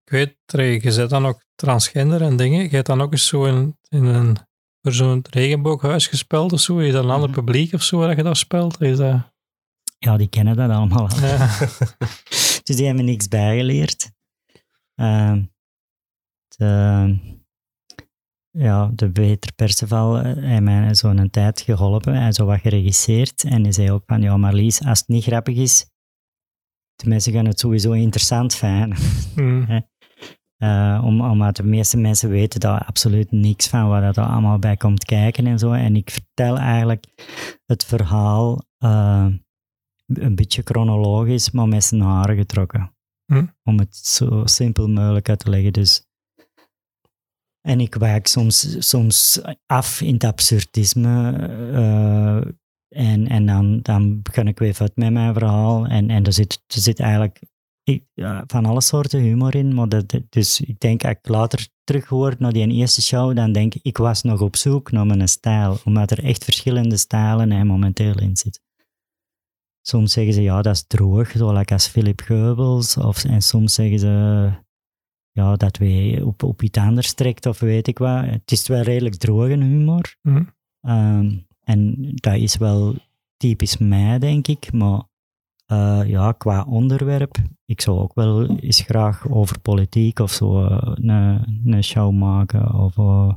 ik weet, je zit dan ook transgender en dingen. Je hebt dan ook eens zo in, in een, voor zo'n regenbooghuis gespeeld of zo. Is dat een ander Mhm. publiek of zo dat je dat speelt? Is dat, Ja, die kennen dat allemaal. al. Dus die hebben niks bijgeleerd. Ehm, de, ja, de Peter Perceval eh, heeft mij zo'n tijd geholpen en zo wat geregisseerd. En hij zei ook van, ja Marlies, als het niet grappig is, de mensen gaan het sowieso interessant vinden. Mm. Eh, om, omdat de meeste mensen weten daar absoluut niks van wat er allemaal bij komt kijken en zo. En ik vertel eigenlijk het verhaal eh, een beetje chronologisch, maar met zijn haren getrokken. Hm. Om het zo simpel mogelijk uit te leggen. Dus. En ik wijk soms, soms af in het absurdisme. eh, en en dan, dan begin ik weer met mijn verhaal. En, en er, zit, er zit eigenlijk van alle soorten humor in. Maar dat, dus ik denk, als ik later terug hoor naar die eerste show, dan denk ik, ik was nog op zoek naar mijn stijl. Omdat er echt verschillende stijlen momenteel in zitten. Soms zeggen ze, ja, dat is droog, zoals als Philip Geubels. Of, en soms zeggen ze, ja, dat wij op, op iets anders trekt of weet ik wat. Het is wel redelijk droge humor. Hm. Ehm, en dat is wel typisch mij, denk ik. Maar eh, ja, qua onderwerp, ik zou ook wel eens graag over politiek of zo eh, een, een show maken. Of eh,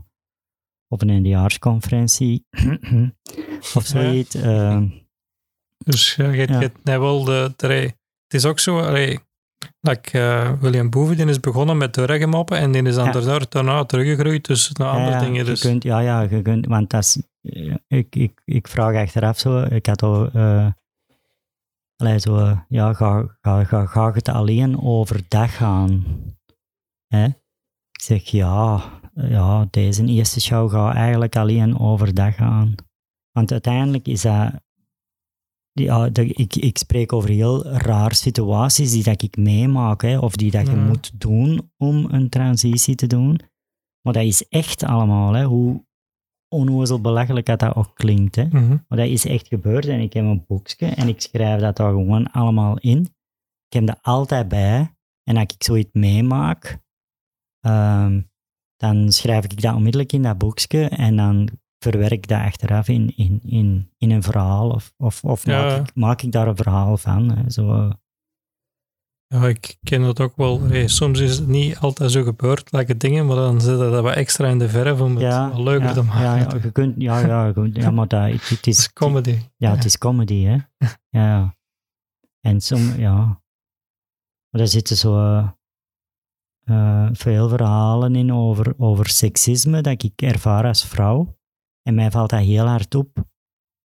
op een eindejaarsconferentie of zoiets. Ehm, Dus je, hebt- Ja. net wel de. Het is ook zo, allee, dat ik, eh, William Boeven die is begonnen met dwergenmoppen en die is dan Ja. daarna, daarna teruggegroeid dus naar andere ja, ja, dingen. je Dus. kunt, ja, ja, je kunt, want dat is, ja, ik, ik, ik vraag achteraf zo, ik had al, eh, allee, zo, eh, ja, ga, ga, ga, ga het alleen overdag gaan? Hè? Ik zeg, ja, ja, deze eerste show gaat eigenlijk alleen overdag gaan. Want uiteindelijk is dat, ja, dat, ik, ik spreek over heel raar situaties die dat ik meemaak, hè, of die dat je Mhm. moet doen om een transitie te doen. Maar dat is echt allemaal, hè, hoe onnozel belachelijk dat dat ook klinkt. Hè. Mhm. Maar dat is echt gebeurd en ik heb een boekje en ik schrijf dat daar gewoon allemaal in. Ik heb dat altijd bij. En als ik zoiets meemaak, ehm, dan schrijf ik dat onmiddellijk in dat boekje en dan verwerk dat achteraf in, in, in, in een verhaal of, of, of Ja. maak, ik, maak ik daar een verhaal van. Hè. Zo, eh, Ja, ik ken dat ook wel. Soms is het niet altijd zo gebeurd, like dingen, maar dan zit dat wat extra in de verf om het wel leuker ja, te maken. Ja, ja, je kunt, ja, ja, ja, maar dat, het, is, is comedy. Ja, het is comedy, hè. Ja. En som, ja. Maar daar zitten zo eh, eh, veel verhalen in over, over seksisme dat ik ervaar als vrouw. En mij valt dat heel hard op,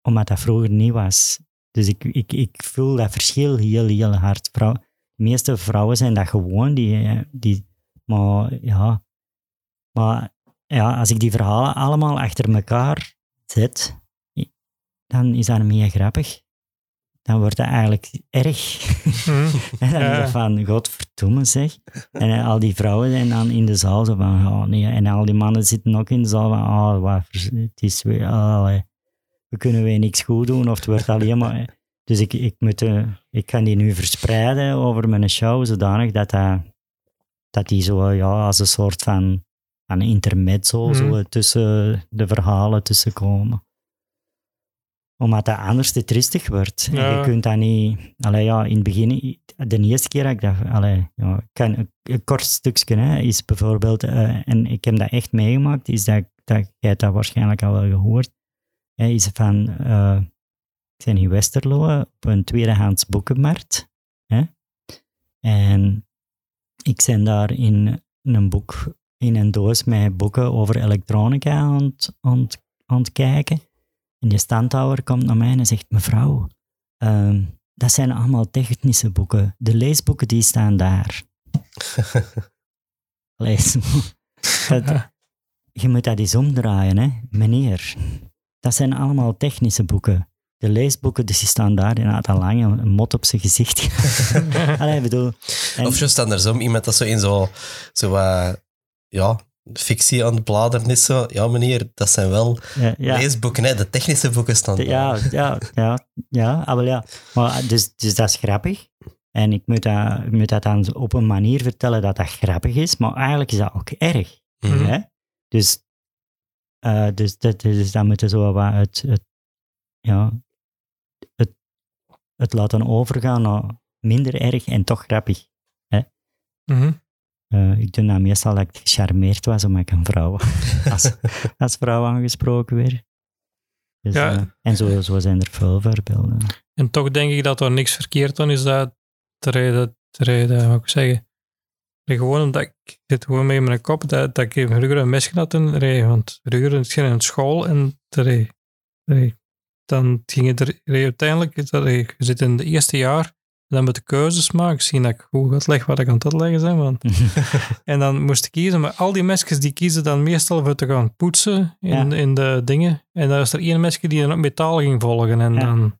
omdat dat vroeger niet was. Dus ik, ik, ik voel dat verschil heel, heel hard. De meeste vrouwen zijn dat gewoon, die, eh, die, maar ja. Maar ja, als ik die verhalen allemaal achter elkaar zet, dan is dat meer grappig. Dan wordt dat eigenlijk erg. Mhm. en dan Ja. van, godverdomme zeg. En al die vrouwen zijn dan in de zaal zo van, oh nee. En al die mannen zitten ook in de zaal van, oh, wat, het is weer, we kunnen weer niks goed doen of het wordt alleen maar... Dus ik, ik, moet, eh, ik ga die nu verspreiden over mijn show, zodanig dat, dat, dat die zo, ja, als een soort van, van intermezzo Mhm. zo tussen de verhalen tussen komen omdat dat anders te tristig wordt. Ja. je kunt dat niet... Allee, ja, in het begin, de eerste keer dat ik dat... Allee, ja, kan, een, kort stukje hè, is bijvoorbeeld... eh, en ik heb dat echt meegemaakt, is dat, dat jij hebt dat waarschijnlijk al wel gehoord, hè, is van... eh, ik ben in Westerlo op een tweedehands boekenmarkt. Hè, en ik ben daar in een boek, in een doos met boeken over elektronica aan het- aan het aan het kijken. En die standhouder komt naar mij en zegt, mevrouw, ehm, dat zijn allemaal technische boeken. De leesboeken die staan daar. Lees. Dat- je moet dat eens omdraaien, hè, meneer. Dat zijn allemaal technische boeken. De leesboeken, dus die staan daar. En had al lang een, mot op zijn gezicht. Allee, bedoel... en- Of juist andersom, iemand dat zo in zo, zo eh, ja, fictie aan het bladeren is. Zo. Ja, meneer, dat zijn wel ja, ja. leesboeken. Hè. De technische boeken staan De-. Ja, ja, ja, ja, ah, wel ja. Maar dus, dus dat is grappig. En ik moet, dat, ik moet dat dan op een manier vertellen dat dat grappig is, maar eigenlijk is dat ook erg. Mhm. Hè? Dus, eh, dus, dat, dus dan moeten zo wat het, het, ja, het, het laten overgaan naar minder erg en toch grappig. Mhm. Eh, ik doe dat meestal dat ik gecharmeerd was omdat ik een vrouw als, als vrouw aangesproken werd. Dus, Ja. eh, en zo, zo zijn er veel voorbeelden. En toch denk ik dat er niks verkeerd aan is dat te rijden, te rijden, moet ik zeggen. Gewoon omdat ik zit gewoon mee in mijn kop dat, dat ik vroeger een mesje had in rijden. Want vroeger ging naar school en te rijden. Rijden. Dan ging het er uiteindelijk, je zit in het eerste jaar dan met de keuzes maken. Ik zie dat ik goed uitleg wat ik aan het uitleggen ben. Want, en dan moest ik kiezen, maar al die mesjes die kiezen dan meestal voor te gaan poetsen in, Ja. in de dingen. En dan is er één mesje die dan op metaal ging volgen. En Ja. dan,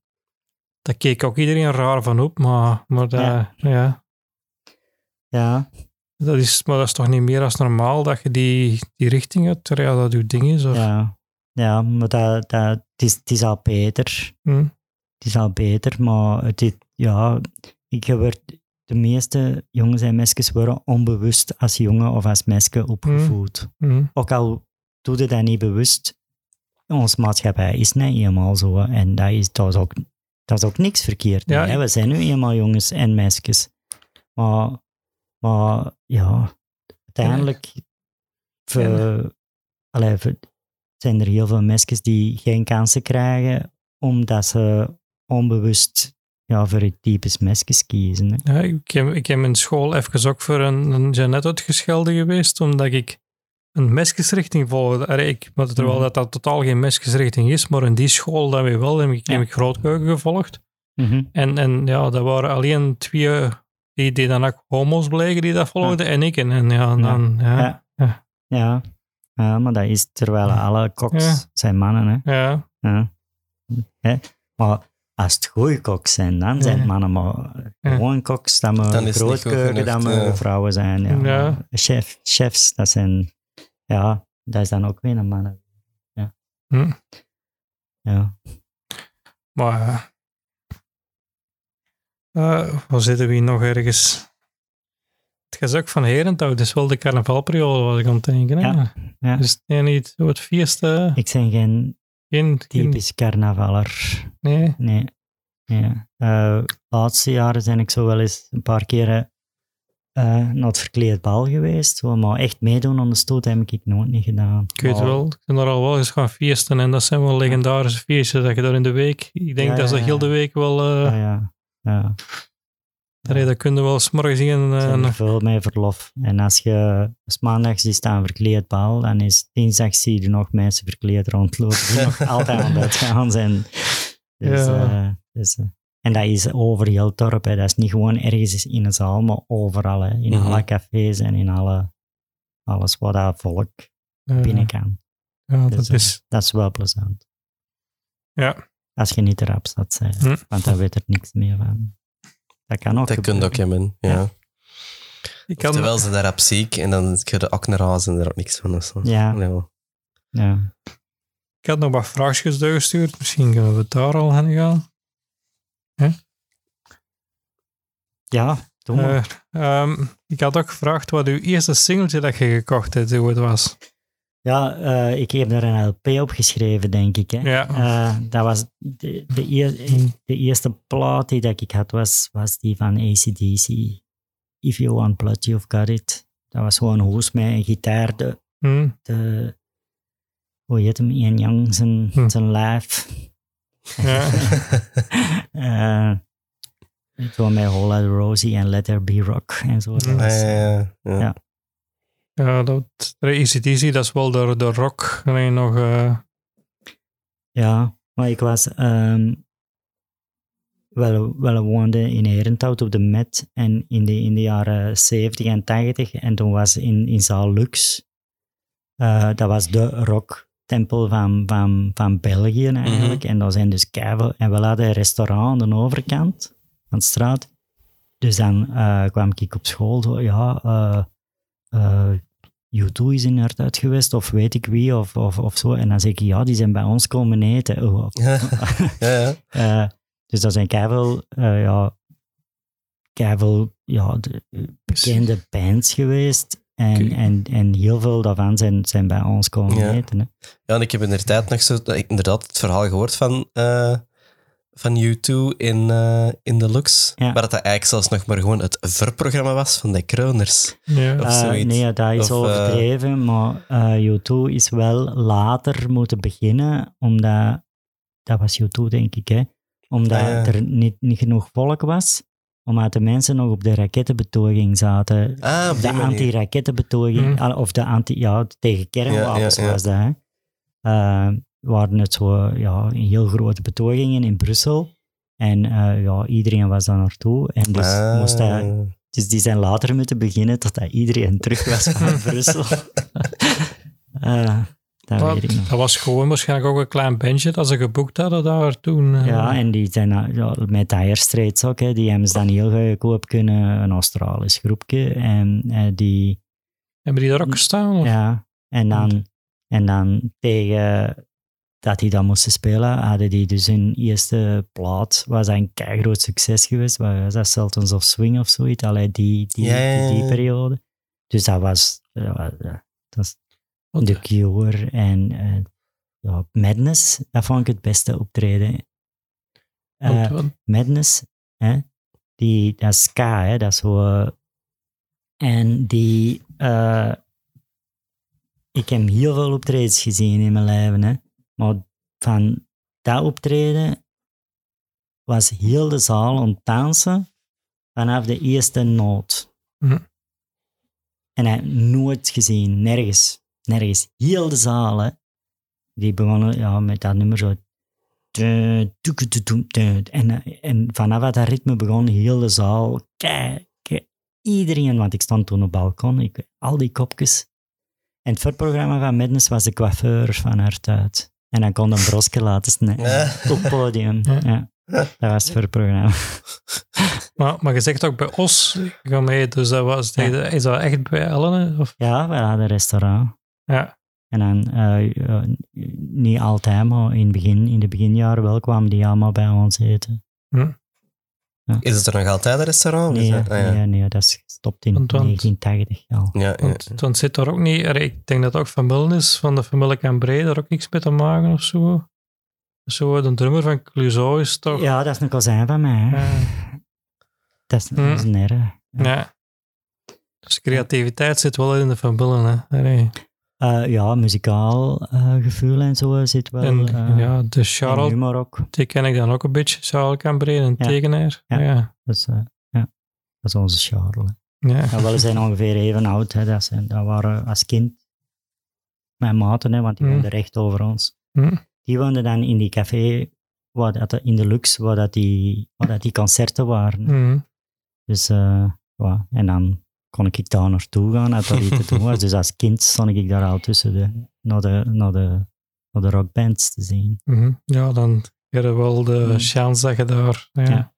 daar keek ook iedereen raar van op, maar, maar dat, Ja. ja. ja, Dat is, maar dat is toch niet meer als normaal dat je die, die richting uit, ja, dat je ding is. Of, ja, ja, maar dat, dat, het, is, het is al beter. Hm? Het is al beter, maar het ja, ik word, de meeste jongens en meisjes worden onbewust als jongen of als meisje opgevoed. Hm. Ook al doe je dat niet bewust, onze maatschappij is niet helemaal zo. En dat is, dat is, ook, dat is ook niks verkeerd. Ja, We zijn nu eenmaal jongens en meisjes. Maar, maar ja, uiteindelijk ver- allee, ver- zijn er heel veel meisjes die geen kansen krijgen omdat ze onbewust ja, voor het types meisjes kiezen. Hè. Ja, ik, heb, ik heb in school even ook voor een, een Jeannette uitgeschelden geweest, omdat ik een mesjesrichting volgde. Allee, Ik, maar terwijl Mhm. dat, dat totaal geen mesjesrichting is, maar in die school dat we wel, heb ik, heb ik grootkeuken gevolgd. Mhm. En, en ja, dat waren alleen twee die, die dan ook homo's bleken die dat volgden en ik. En, en ja, dan, ja, ja. Ja. Ja. ja, maar dat is terwijl alle koks Ja. zijn mannen. Hè. ja. Ja. Hè? Maar als het goede koks zijn, dan zijn het Ja. mannen. Maar Ja. gewoon koks, dat Dan we is het niet goed grootkeuken, dat we ja. vrouwen zijn. Ja. Chef, chefs, dat zijn... Ja, dat is dan ook weer een mannen. Ja. Hm. Ja. Maar ja. Eh, waar zitten we hier nog ergens? Het gezak van Herentouw, het is wel de carnavalperiode, was ik aan het denken. hè? Ja, ja. Dus nee, niet zo het feest. eh, Ik ben geen geen, geen, typisch carnavaller. nee. Nee. nee. Eh, laatste jaren zijn ik zo wel eens een paar keren eh, naar het verkleed bal geweest. zo, Maar echt meedoen aan de stoot heb ik nooit niet gedaan. Ik weet Maar- wel, ik ben er al wel eens gaan feesten en dat zijn wel legendarische feestjes dat je daar in de week, ik denk Ja, dat ze ja, heel de ja. week wel, eh Ja, ja. Ja. daar dat kun je wel s'morgens zien. Zijn en er veel mee verlof. En als je als maandags die staan verkleed bal, dan is dinsdag zie je nog mensen verkleed rondlopen die nog altijd aan het gaan zijn. Dus, Ja. eh, dus, eh, en dat is over heel het dorp. Hè. Dat is niet gewoon ergens in een zaal, maar overal. Hè. In Mhm. alle cafés en in alle, alles waar dat volk binnen kan. ja, Dus, dat eh, is, dat is wel plezant. ja. Als je niet erop staat zijn. Hm. Want daar weet er niks meer van. Dat kan ook Dat kun je ook hebben. Ja. Ja. Ik kan, Terwijl ze daarop ziek en dan kun je ook naar huis en er ook niks van. of zo. Ja. Ja. Ja. ik had nog wat vraagjes doorgestuurd, misschien kunnen we daar al heen gaan. Ja, doe maar. Eh, ehm, ik had ook gevraagd wat uw eerste singeltje dat je gekocht hebt, hoe het was. Ja, eh, ik heb er een LP op geschreven, denk ik. Hè. Ja. Eh, dat was de, de, eer- de eerste plaat die dat ik had, was, was die van ACDC. If You Want Blood, You've Got It. Dat was gewoon een hoes met een gitaar. De, Hm. de, hoe heet hem? Ian Young, zijn, Hm. zijn lijf. Ja. Eh, zo met Hola Rosie en Let There Be Rock en zo. Was, Ja, ja, ja. Ja. Dat, ACDC, dat is wel de, de rock. Alleen nog, eh, Ja, maar ik was... ehm wel, wel woonde in Herenthout op de Met en in de, in de jaren 70 en 80. En toen was in, in Zaal Lux, eh, dat was de rocktempel van, van, van België eigenlijk. En daar zijn dus keiveel... En we hadden een restaurant aan de overkant van de straat. Dus dan eh, kwam ik op school zo, ja... eh eh, U2 is in uit geweest, of weet ik wie, of, of, of zo. En dan zeg ik, ja, die zijn bij ons komen eten. Oh, Ja, ja. eh, dus dat zijn keiveel, eh ja, keiveel, ja, de, bekende bands geweest. En, en, en heel veel daarvan zijn, zijn bij ons komen eten. Hè. Ja, en ik heb inderdaad nog zo, inderdaad het verhaal gehoord van, eh, van U2 in, eh, in de Lux. Ja. Maar dat dat eigenlijk zelfs nog maar gewoon het verprogramma was van de Kroners. Ja. Of Eh, zoiets. nee, dat is Of, eh, overdreven, maar eh U2 is wel later moeten beginnen, omdat, dat was U2 denk ik, hè, omdat Ah, er niet, niet genoeg volk was, omdat de mensen nog op de rakettenbetoging zaten. Ah, de anti-rakettenbetoging, Hm. al- of de anti, ja, tegen kernwapens ja. was dat. Hè. Waren het zo, ja, heel grote betogingen in Brussel. En eh, ja, iedereen was daar naartoe. En dus, Ah. moest dat, dus die zijn later moeten beginnen totdat iedereen terug was van Brussel. Eh, dat Maar weet ik nog. dat was gewoon waarschijnlijk ook een klein bandje dat ze geboekt hadden daar toen. eh. Ja, en die zijn ja, met Dire Straits ook, hè, die hebben ze dan heel goedkoop kunnen, een Australisch groepje. En eh, die, Hebben die daar ook gestaan? Of? ja, en dan, en dan tegen dat die dat moesten spelen, hadden die dus hun eerste plaat, was een groot succes geweest, wat was dat Sultans of Swing of zoiets, allee, die, die, die, periode. Dus dat was, dat was, ja, dat was The Cure en eh, ja, Madness, dat vond ik het beste optreden. Eh, Madness, hè, die, dat is ska, hè, dat is zo... eh, en die... eh, ik heb heel veel optredens gezien in mijn leven, hè. Maar van dat optreden was heel de zaal aan het dansen vanaf de eerste noot. Hm. En hij nooit gezien, nergens. Nergens. Heel de zaal, hè. Die begonnen ja, met dat nummer zo. En, en vanaf dat ritme begon heel de zaal. Kei, iedereen, want ik stond toen op het balkon, ik, al die kopjes. En het voorprogramma van Madness was de coiffeur van haar uit. En dan kon een broske laten snijden Ja. op het podium. Ja. Ja. Dat was het voorprogramma. maar, maar je zegt ook bij Os, ga mee, dus dat was, Ja. is dat echt bij Ellen? Of? Ja, we hadden een restaurant. Ja. En dan, eh, ja, niet altijd, maar in, het begin, in de beginjaren wel kwamen die allemaal bij ons eten. Is het er nog altijd een restaurant? Nee, dat- ah, ja. nee, nee, dat is gestopt in Want- want- 1980 al. Ja, ja. Want dan zit er ook niet, ik denk dat het ook familie is van de familie Cambrai, daar ook niks mee te maken of zo. Zo, de drummer van Clouseau is toch... Ja, dat is een kozijn van mij. hè. Dat is, Hm. dat is een erre. Ja. Dus creativiteit zit wel in de familie, hè. Allee. Eh, ja, muzikaal eh, gevoel en zo zit wel. En eh, ja, de humor ook. die ken ik dan ook een beetje, Charles Cambrai, een Ja. tekenaar. Ja. Ja. Dus, eh, ja, dat is onze Charles. Ja. Ja, wel, we zijn ongeveer even oud. Hè. Dat, zijn, dat waren als kind mijn maten, hè, want die Hm. woonden recht over ons. Hm. Die woonden dan in die café, waar dat, in de Lux, waar, dat die, waar dat die concerten waren. Mhm. Dus, eh, ja, en dan kon ik daar naartoe gaan, dat dat iets te doen was. Dus als kind stond ik daar al tussen de, naar, de, naar, de, naar de rockbands te zien. Mhm. Ja, dan heb je wel de Mhm. chance dat je daar... Ja. Ja.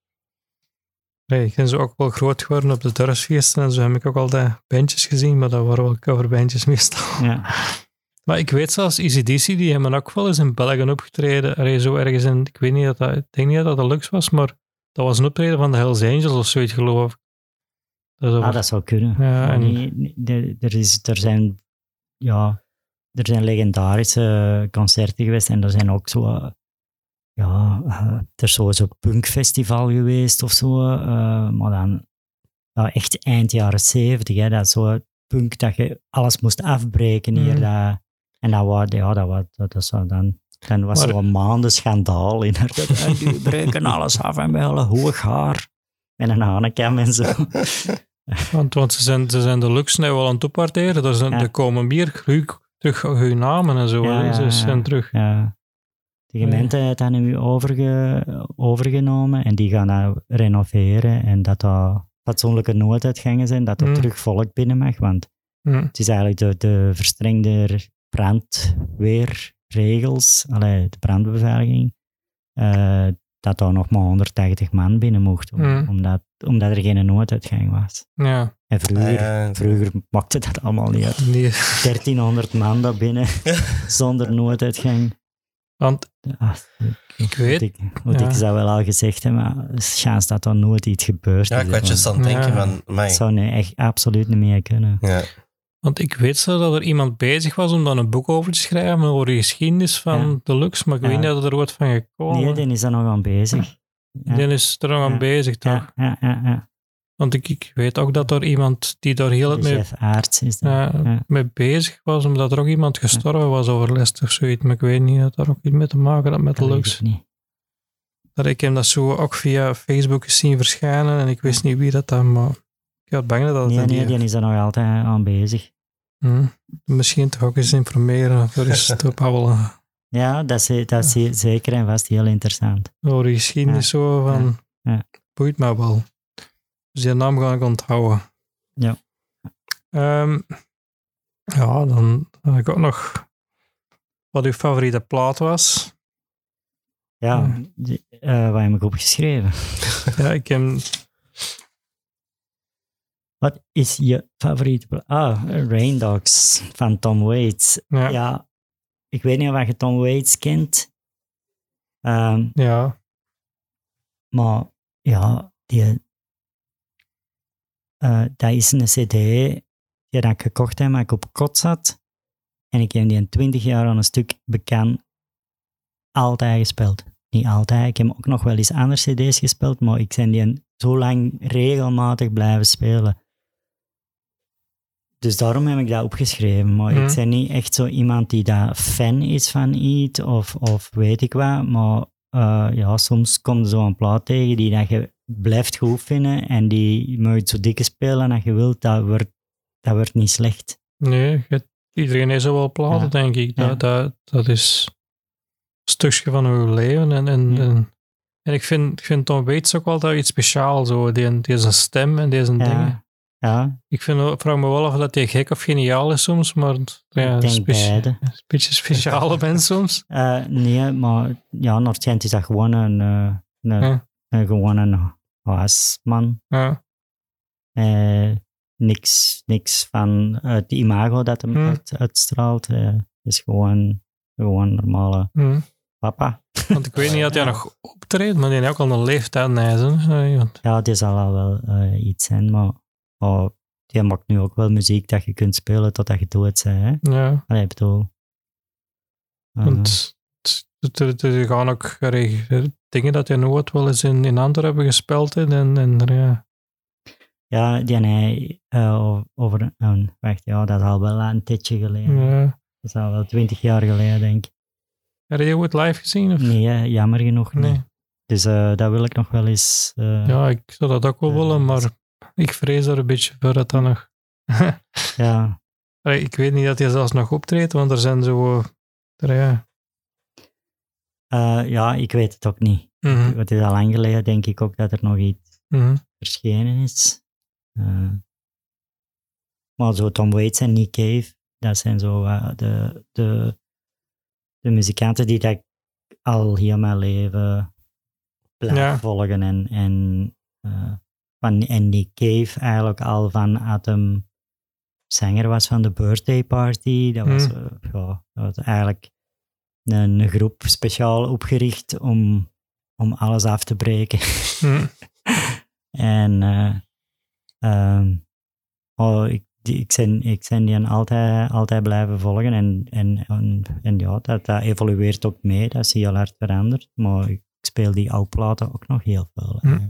Nee, ik ben zo ook wel groot geworden op de dorpsfeesten en zo heb ik ook altijd bandjes gezien, maar dat waren wel coverbandjes meestal. Ja, Maar ik weet zelfs, ECDC, die hebben ook wel eens in België opgetreden. Allee, zo ergens in, ik weet niet dat dat, ik denk niet dat dat Lux was, maar dat was een optreden van de Hells Angels of zoiets, geloof ik. Dat ah, dat zou kunnen. Ja, en- nee, nee, er, er is, er zijn, ja, er zijn legendarische concerten geweest en er zijn ook zo, eh, ja, eh, er is zo'n punkfestival geweest of zo, eh, maar dan ja, echt eind jaren zeventig, hè, dat zo punk dat je alles moest afbreken hier. Mm. Dat, en dat was, ja, dat was, dat, dat zou dan, dan was Maar- zo'n maanden schandaal in haar. Breken alles af en bij alle hoog haar. En een hanekam en zo. Want, want ze, zijn, ze zijn de Lux nu wel aan het opwaarderen. Er, zijn, Ja. er komen meer terug goede namen en zo. Ja, hè. Ze zijn terug. De gemeente heeft dat nu overge, overgenomen en die gaan dat renoveren en dat dat fatsoenlijke nooduitgangen zijn, dat er Mm. terug volk binnen mag, want Hm. het is eigenlijk de, de verstrengde brandweerregels, allee, de brandbeveiliging, eh, dat daar nog maar 180 man binnen mocht, om- Mm. omdat, omdat er geen nooduitgang was. Ja, En vroeger, Ah, ja. vroeger maakte dat allemaal niet uit. nee. 1300 man daar binnen, zonder nooduitgang. Want ik weet, ik, moet ja. ik zou wel al gezegd hebben, maar de kans dat er nooit iets gebeurt. Ja, is ik was er just aan het denken Ja. van, amai. Dat zou nee, echt absoluut niet meer kunnen. Ja. Want ik weet zo dat er iemand bezig was om dan een boek over te schrijven over de geschiedenis van Ja. de Lux, maar ik Ja. weet niet dat er wordt van gekomen. Nee, die is daar nog aan bezig. Ja. Die is er nog aan bezig, toch? Ja, ja, ja. Want ik, ik weet ook dat er iemand die daar heel het mee, is dat. mee bezig was, omdat er ook iemand gestorven was over lest of zoiets. Maar ik weet niet dat daar ook iets mee te maken had met de Dat Lux. niet. Dat ik hem dat zo ook via Facebook eens zien verschijnen en ik wist niet wie dat dan, maar ik had bang dat het Nee, nee, die is er nog altijd aan bezig. Hm. Misschien toch ook eens informeren of er eens te babbelen Ja, dat is, dat is zeker en vast heel interessant. over de geschiedenis zo van, Ja. boeit me wel. Dus die naam ga ik onthouden. Ja. Ehm, ja, dan ik ook nog wat uw favoriete plaat was. Ja, Ja. die, eh, wat heb ik opgeschreven? Ja, ik heb, Wat is je favoriete Ah, Rain Dogs van Tom Waits. ja, ja. Ja, ik weet niet of je Tom Waits kent. Ehm, maar ja, die, eh, dat is een cd die dat ik gekocht heb, maar ik op kot zat. En ik heb die in twintig jaar aan een stuk bekend altijd gespeeld. Niet altijd, ik heb ook nog wel eens andere cd's gespeeld, maar ik ben die zo lang regelmatig blijven spelen. Dus daarom heb ik dat opgeschreven. Maar Mhm. ik ben niet echt zo iemand die daar fan is van iets of, of weet ik wat. Maar eh, ja, soms komt er zo'n plaat tegen die dat je blijft goed vinden en die je zo dikke spelen als je wilt. Dat wordt, dat wordt niet slecht. Nee, iedereen heeft zo wel platen, Ja. denk ik. Dat, Ja. dat, dat is een stukje van uw leven. En, en, Ja. en, en ik, vind, ik vind Tom Waits ook wel dat iets speciaals. Zo. Die, die is een stem en deze dingen. Ja, Ik vind, vraag me wel af dat hij gek of geniaal is soms, maar ja, ik denk speci- beide. een beetje speciale bent soms. Eh, nee, maar ja, schijnt is dat gewoon een, eh, een, Ja. een, gewoon een huisman. Ja, Eh, niks, niks van het imago dat hem Hmm. uit, uitstraalt. Eh, is gewoon, gewoon normale hm. papa. Want ik weet niet dat hij nog optreedt, maar die heeft ook al een leeftijd want- Ja, die zal al wel iets zijn, maar oh, die maakt nu ook wel muziek dat je kunt spelen totdat je dood bent. Hè? Ja, Allee, ik bedoel... eh, want er gaan ook dingen dat hij nooit wel eens in, in Antwerpen hebben gespeeld. En, en ja. ja, die en hij eh, over... een wacht, ja, dat is al wel een tijdje geleden. Ja. Dat is al wel twintig jaar geleden, denk ik. Heb je het live gezien? Of? Nee, jammer genoeg niet. Nee. Dus eh, dat wil ik nog wel eens... Ja, ik zou dat ook wel willen, maar ik vrees er een beetje voor dat dan nog. ja, Allee, ik weet niet dat hij zelfs nog optreedt, want er zijn zo. er, ja. Eh, ja, ik weet het ook niet. Mhm, Het is al lang geleden, denk ik ook, dat er nog iets mhm. verschenen is. Eh, maar zo Tom Waits en Nick Cave, dat zijn zo eh, de, de, de muzikanten die dat ik al heel mijn leven blijf Ja. volgen. En, en, van, en Nick Cave eigenlijk al van Atom zanger was van de Birthday Party. Dat was, Mm. eh, ja, dat was eigenlijk een, groep speciaal opgericht om, om alles af te breken. Mhm. En eh, ehm, oh, ik, die, ik, ben, ik ben die altijd, altijd blijven volgen. En, en, en, en ja, dat, dat evolueert ook mee. Dat is heel hard veranderd. Maar ik speel die oude platen ook nog heel veel. Hm.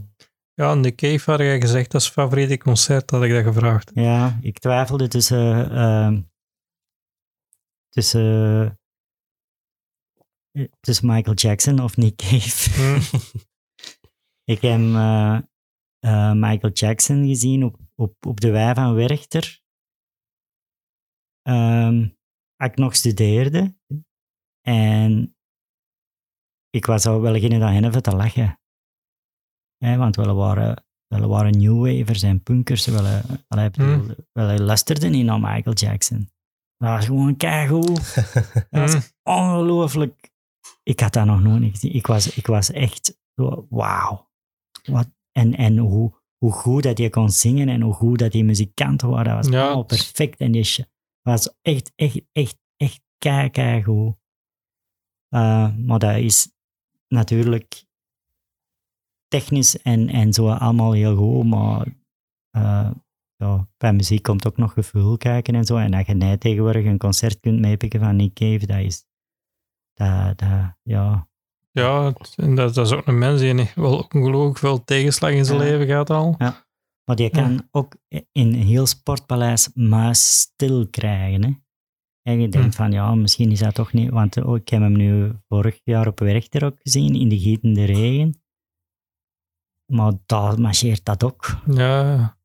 Ja, in de Cave had jij gezegd dat is favoriete concert, had ik dat gevraagd. Ja, ik twijfelde tussen, ehm, tussen, tussen Michael Jackson of Nick Cave. Mhm. Ik heb eh, eh, Michael Jackson gezien op, op, op de wei van Werchter. Als ik nog studeerde. En ik was al wel beginnen dat even te lachen. Hè, want we waren, we waren New Wavers en punkers. We, allee, bedoel, Hmm. we luisterden niet naar Michael Jackson. Dat was gewoon keigoed. Dat was Hmm. ongelooflijk. Ik had dat nog nooit gezien. Ik was, ik was echt zo, wauw. Wat, en en hoe, hoe goed dat je kon zingen en hoe goed dat die muzikanten waren. Dat was Ja, allemaal perfect. En die sh- was echt, echt, echt, echt kei, kei goed. Eh, maar dat is natuurlijk technisch en, en zo allemaal heel goed, maar eh, ja, bij muziek komt ook nog gevoel kijken en zo. En dat je net tegenwoordig een concert kunt meepikken van Nick Cave, dat is... Dat, dat, ja, Ja, en dat, dat is ook een mens die wel ongelooflijk veel tegenslag in zijn Ja. leven gaat al. maar die kan ook in een heel sportpaleis muis stil krijgen. Hè? En je denkt Hm. van, ja, misschien is dat toch niet... Want oh, ik heb hem nu vorig jaar op Werchter ook gezien, in de gietende regen. Maar daar marcheert dat ook. Ja,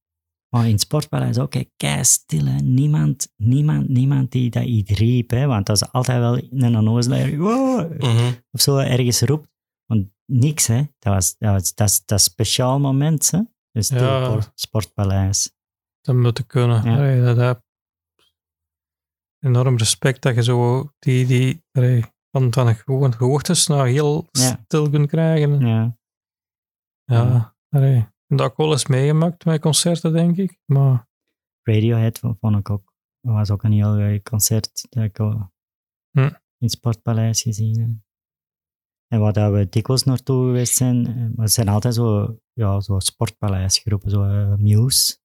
Maar in het sportpaleis ook, kei stil. Hè. Niemand, niemand, niemand die dat iets riep. Hè. Want dat is altijd wel een onnozelaar wow, Mhm. of zo ergens roept. Want niks, hè. Dat was, dat was dat, is- dat is een speciaal moment, hè. Een stil Ja. por- sportpaleis. dat moet te kunnen. Ja. Allee, dat heb enorm respect dat je zo die, die allee, van, van gewoon gehoortes naar heel Ja. stil kunt krijgen. Ja, Ja. allee. Ik heb dat ook wel eens meegemaakt met concerten, denk ik. Maar Radiohead vond ik ook. Dat was ook een heel leuk concert dat ik al Hm. in het sportpaleis gezien heb. En waar dat we dikwijls naartoe geweest zijn, eh, maar het zijn altijd zo, ja, zo sportpaleisgroepen, zo eh, Muse.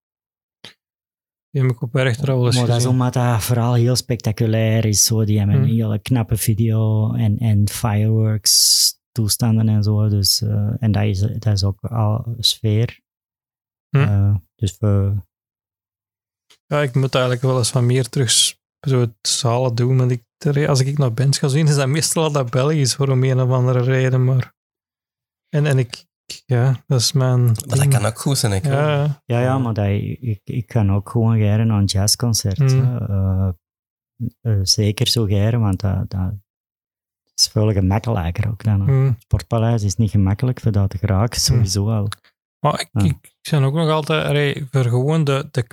die heb ik op Werchter al eens Maar dat is omdat dat vooral heel spectaculair is. Zo. Die hebben een Hm. hele knappe video en, en fireworks toestanden en zo. Dus, eh, en dat is, dat is ook al sfeer. Hm. Eh, dus we, Ja, ik moet eigenlijk wel eens van meer terug zo het zalen doen. Want ik, als ik naar bands ga zien, is dat meestal al dat Belgisch voor om een of andere reden. Maar... En, en ik, ja, dat is mijn... Maar dat kan ook goed zijn. Ik Ja, ja, ja, maar dat, ik, ik kan ook gewoon geren naar een jazzconcert. Hm. Eh, eh, zeker zo geren, want dat, dat is veel gemakkelijker ook dan. Het Sportpaleis is niet gemakkelijk voor dat te geraken, sowieso al. Maar ik, Ja. ik, ik ben ook nog altijd, voor gewoon de, de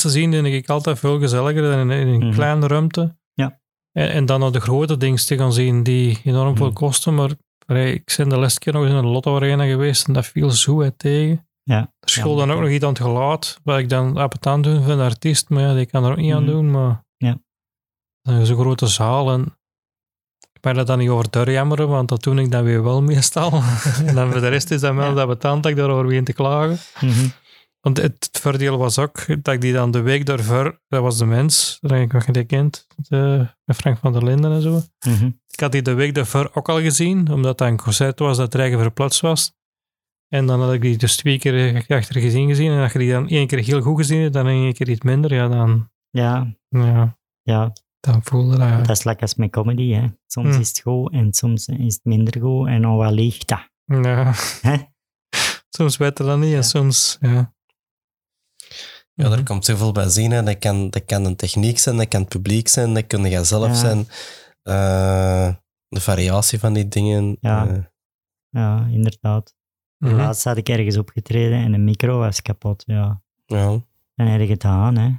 te zien, denk ik altijd veel gezelliger dan in, in een Mhm. kleine ruimte. Ja. En, en dan naar de grote dingen te gaan zien die enorm veel Mhm. kosten. Maar ik ben de laatste keer nog eens in een Lotto Arena geweest en dat viel zo uit tegen. Ja. Er Ja, dan ook nog iets aan het geluid, wat ik dan appetant doen van de artiest, maar ja, die kan er ook niet aan Mhm. doen. Maar Ja. Dan is een grote zaal en ben dat dan niet over te jammeren, want dat doe ik dan weer wel meestal. en dan voor de rest is dat wel Ja. dat dat ik daarover begin te klagen. Mhm. Want het voordeel was ook dat ik die dan de week daarvoor, dat was de mens, dat denk ik wat je die kent, de, met Frank van der Linden en zo. Mhm. Ik had die de week daarvoor ook al gezien, omdat dat een concert was dat eigen verplaatst was. En dan had ik die dus twee keer achter gezien gezien. En als je die dan één keer heel goed gezien hebt, dan één keer iets minder, ja, dan, Ja, ja, ja, dan voelde dat. dat is lekker als met comedy. Hè. Soms Hm. is het goed en soms is het minder goed. En dan wat ligt dat? Ja. Hè? Soms beter dan niet en Ja. soms, ja. Ja, Mhm. er komt zoveel bij zien. Hè. Dat, kan, dat kan een techniek zijn, dat kan het publiek zijn, dat kun je zelf Ja. zijn. Eh, de variatie van die dingen. Ja. eh, Ja, inderdaad. Mhm. Laatst had ik ergens opgetreden en de micro was kapot. Ja, ja. dan heb je het gedaan, hè.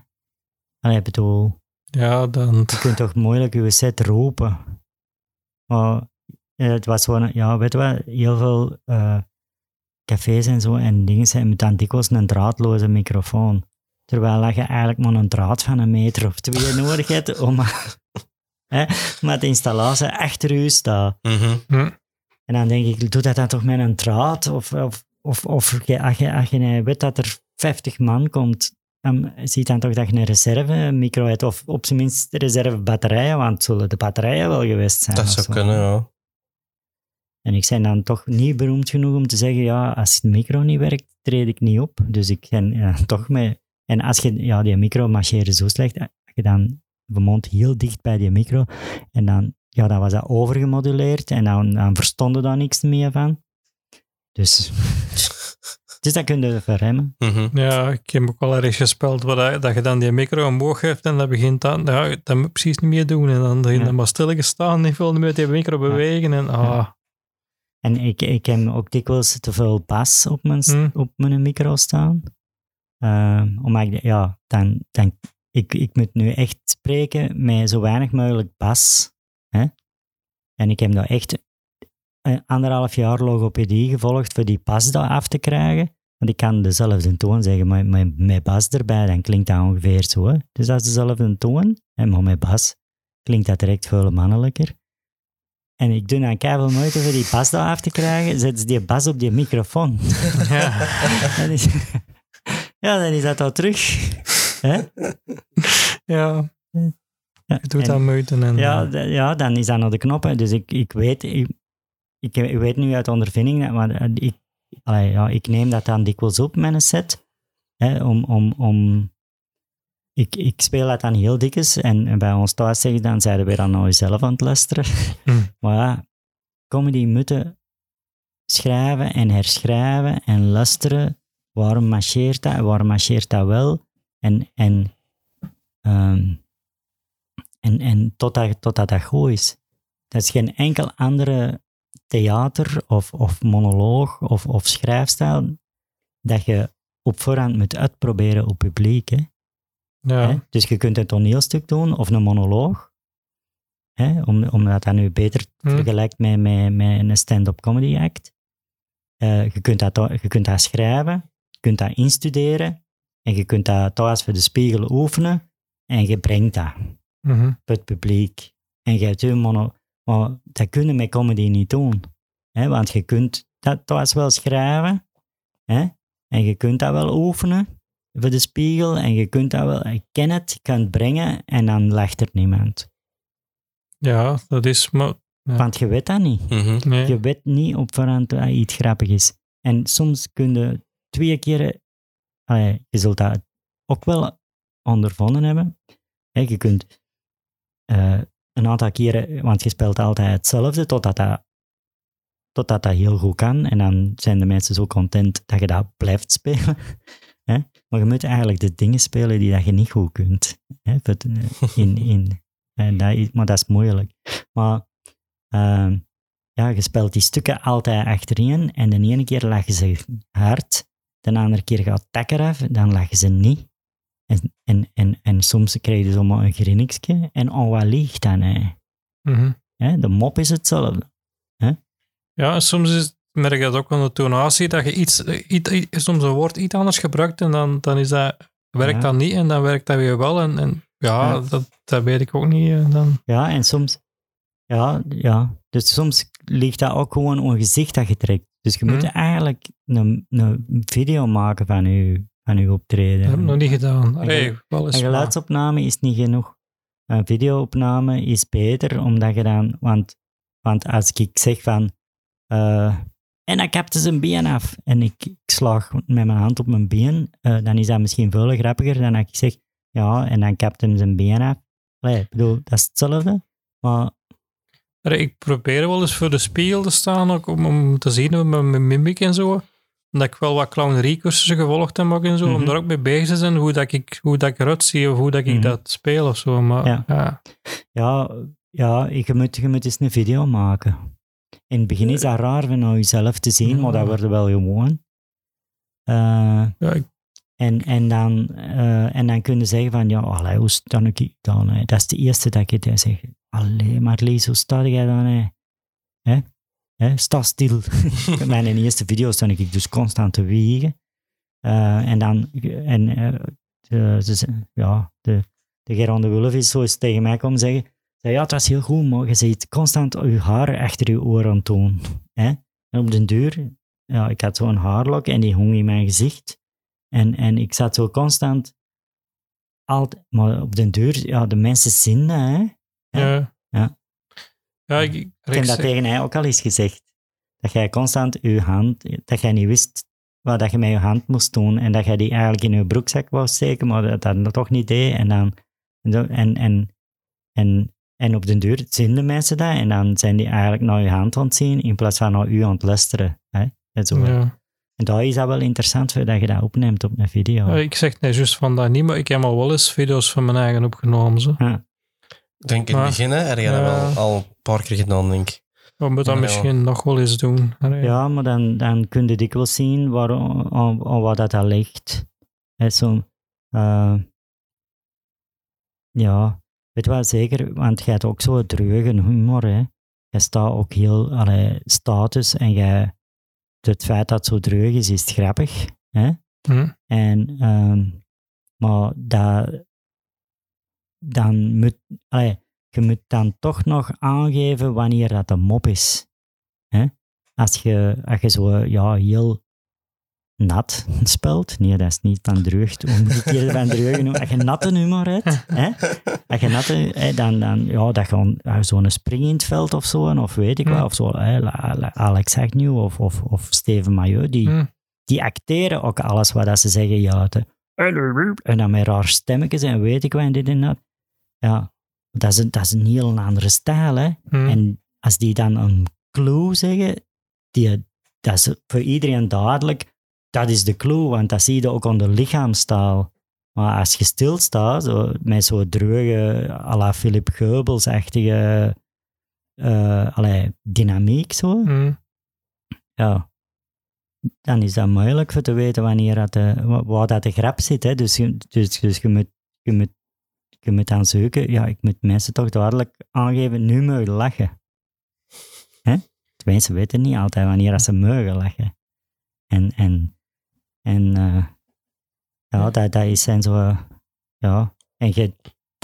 Allee, ik bedoel, Ja, dan... je kunt toch moeilijk je set roepen. Maar eh, het was gewoon, ja, weet je wat, heel veel eh, cafés en zo en dingen zijn met dan dikwijls een draadloze microfoon. Terwijl je eigenlijk maar een draad van een meter of twee nodig hebt om, hè, omdat de installatie achter u staat. Mhm. En dan denk ik, doe dat dan toch met een draad? Of, of, of, of je- als, je, als je weet dat er 50 man komt, dan zie dan toch dat je een reserve-micro hebt. Of op zijn minst reserve-batterijen, want het zullen de batterijen wel geweest zijn. Dat zou zo. kunnen, ja. En ik ben dan toch niet beroemd genoeg om te zeggen, ja, als de micro niet werkt, treed ik niet op. Dus ik ben ja, toch mee. En als je, ja, die micro marcheerde zo slecht, als je dan de mond heel dicht bij die micro, en dan, ja, dan was dat overgemoduleerd, en dan, dan verstonden daar niks meer van. Dus, dus dat kun je verremmen. Mhm. Ja, ik heb ook al ergens gespeeld waar dat, dat je dan die micro omhoog hebt en dat begint dan, ja, dat moet je precies niet meer doen. En dan begint Ja. dan maar stil gestaan, niet veel meer met die micro bewegen en ah, En ik, ik heb ook dikwijls te veel bas op mijn, Hmm. op mijn micro staan. Ehm, omdat ik, ja, dan, dan, ik, ik moet nu echt spreken met zo weinig mogelijk bas. Hè? En ik heb daar echt een anderhalf jaar logopedie gevolgd voor die daar af te krijgen. Want ik kan dezelfde toon zeggen, maar met, met bas erbij, dan klinkt dat ongeveer zo. Hè? Dus dat is dezelfde toon, en maar met bas klinkt dat direct veel mannelijker. En ik doe dan keihard moeite voor die bas daar af te krijgen, zet ze die bas op die microfoon. Ja. Dan is, ja, dan is dat al terug. Hè? ja, Ja, je doet dat moeite. En, Ja, eh, ja, dan is dat naar de knoppen. Dus ik, ik, weet, ik, ik, weet nu uit ondervinding, maar eh, ik, allee, ja, ik neem dat dan dikwijls op met een set. Hè, om, om, om, ik, ik speel dat dan heel dikwijls en, en bij ons thuis zeggen dan, zeiden we dan nou zelf aan het luisteren. Hm. Maar ja, comedy moeten schrijven en herschrijven en luisteren. Waarom marcheert dat en waarom marcheert dat wel? En, en, ehm, en, en totdat, totdat dat goed is. Dat is geen enkel andere theater of, of monoloog of, of schrijfstijl dat je op voorhand moet uitproberen op publiek. Hè? ja. Hè? Dus je kunt een toneelstuk doen of een monoloog, hè? Om, omdat dat nu beter Hm. vergelijkt met, met, met een stand-up comedy act. Eh, je, kunt dat, je kunt dat schrijven, je kunt dat instuderen en je kunt dat thuis voor de spiegel oefenen en je brengt dat voor het publiek. En je hebt je mono... Maar dat kun je met comedy niet doen. Hè? Want je kunt dat thuis wel schrijven hè? en je kunt dat wel oefenen voor de spiegel en je kunt dat wel... Ik ken het, je kan het brengen en dan lacht er niemand. ja, dat is... Maar, Ja. Want je weet dat niet. Mhm. nee. Je weet niet op voorhand dat iets grappig is. En soms kun je twee keer... allee, je zult dat ook wel ondervonden hebben. Hè, je kunt eh, een aantal keren... Want je speelt altijd hetzelfde totdat dat, totdat dat heel goed kan. En dan zijn de mensen zo content dat je dat blijft spelen. Hè? Maar je moet eigenlijk de dingen spelen die dat je niet goed kunt. Hè? In, in, en dat is, maar dat is moeilijk. Maar... ehm, ja, je speelt die stukken altijd achterin en de ene keer lachen ze hard, de andere keer gaat het eraf, dan lachen ze niet. En, en, en, en soms krijg je zomaar een grinnikje en oh, wat liegt dan? Hè? Mhm. Hè, De mop is hetzelfde. Ja, en soms is, merk je dat ook aan de tonatie, dat je iets, iets, iets- soms een woord iets anders gebruikt en dan, dan is dat, werkt Ja. dat niet en dan werkt dat weer wel. En, en ja, Ja. Dat, dat weet ik ook niet. eh, Dan. Ja, en soms, ja, ja, dus soms ligt dat ook gewoon een gezicht dat je trekt. Dus je moet Hm. eigenlijk een, een video maken van je, van je optreden. Dat heb ik nog niet gedaan. Allee, wel eens Een maar. geluidsopname is niet genoeg. Een videoopname is beter, omdat je dan... Want, want als ik zeg van... eh, en dan kapte zijn been af. En ik, ik slaag met mijn hand op mijn been. eh, dan is dat misschien veel grappiger dan dat ik zeg... Ja, en dan kapt hem zijn been af. Allee, ik bedoel, dat is hetzelfde. Maar Allee, Ik probeer wel eens voor de spiegel te staan, ook om, om te zien met mijn mimiek en zo. Omdat ik wel wat clownerie-cursussen gevolgd heb ook en zo, om Mhm. daar ook mee bezig te zijn, hoe, dat ik, hoe dat ik eruit zie of hoe dat ik Mhm. dat speel of zo. Maar Ja. ja. ja, ja je, moet, je moet eens een video maken. In het begin is dat raar van nou jezelf te zien, maar dat Ja. wordt wel gewoon. Eh, Ja, ik- En, en, dan, eh, en dan kun je zeggen van, ja, allee, hoe sta ik dan? hè? Dat is de eerste dat ik het zeg. Allee, Marlies, hoe sta jij dan? Hè? Hè? Hè? Sta stil. In mijn eerste video sta ik dus constant te wiegen. Eh, en dan, en, eh, ja, de, de Geron de Wulf is zo eens tegen mij komen zeggen, zei, ja, het was heel goed, maar je ziet constant je haar achter je oor aan doen. Hè? En op den duur, ja, ik had zo'n haarlok en die hong in mijn gezicht. En, en ik zat zo constant altijd, maar op den duur, ja, de mensen zien dat, hè. Ja. ja. Ja. Ja, ik, heb dat tegen hij ook al eens gezegd. Dat jij constant je hand, dat jij niet wist wat dat je met je hand moest doen en dat jij die eigenlijk in je broekzak wou steken, maar dat dat toch niet deed. En dan, en, en, en, en, op den duur zien de mensen dat en dan zijn die eigenlijk naar je hand aan het zien in plaats van naar u aan het luisteren. Hè. En, zo. ja. en daar is dat wel interessant voor dat je dat opneemt op een video. Ja, ik zeg nee, juist van dat niet, maar ik heb al wel eens video's van mijn eigen opgenomen. Zo. Ik denk in het begin, hè, heb je dat wel al een paar keer gedaan, denk ik. We moeten dat Ja. misschien nog wel eens doen. Allee. Ja, maar dan, dan kun je dikwijls zien waar, aan, aan wat dat al ligt. Hè, zo, eh, ja, weet je wel, zeker, want je hebt ook zo'n dreuge humor. Hè. Je staat ook heel, allee, status en je, het feit dat het zo dreug is, is grappig. Hè. Hm. En, ehm, maar dat, dan moet, allee, je moet dan toch nog aangeven wanneer dat een mop is. Hè? Als, je, als je zo ja, heel nat speelt, nee, dat is niet van dreugd, omgekeerd van dreugen, als je natte humor hebt, hè? als je natte, hè, dan, dan ja, dat gewoon uh, zo'n spring in het veld of zo, of weet ik Hmm. wat, of zo, hè, Alex Agnew of, of, of Steven Maillot, die, Hm. die acteren ook alles wat dat ze zeggen. Ja, en dan met raar stemmetjes en weet ik wat en dit en dat. Ja, dat is een, dat is een heel andere stijl. Hè? Hm. En als die dan een clue zeggen, die, dat is voor iedereen duidelijk, dat is de clue, want dat zie je ook aan de lichaamstaal. Maar als je stilstaat, zo, met zo'n dreuge, à la Philip Geubels-achtige eh, allee, dynamiek, zo, Hm. ja, dan is dat moeilijk voor te weten wanneer dat de, wa- waar dat de grap zit. Hè. Dus, dus, dus je, moet, je, moet, je moet dan zoeken. Ja, ik moet mensen toch duidelijk aangeven, nu mogen lachen. Hè? De mensen weten niet altijd wanneer dat ze mogen lachen. En, en, en eh, ja, dat, dat is zijn zo... Ja, en je,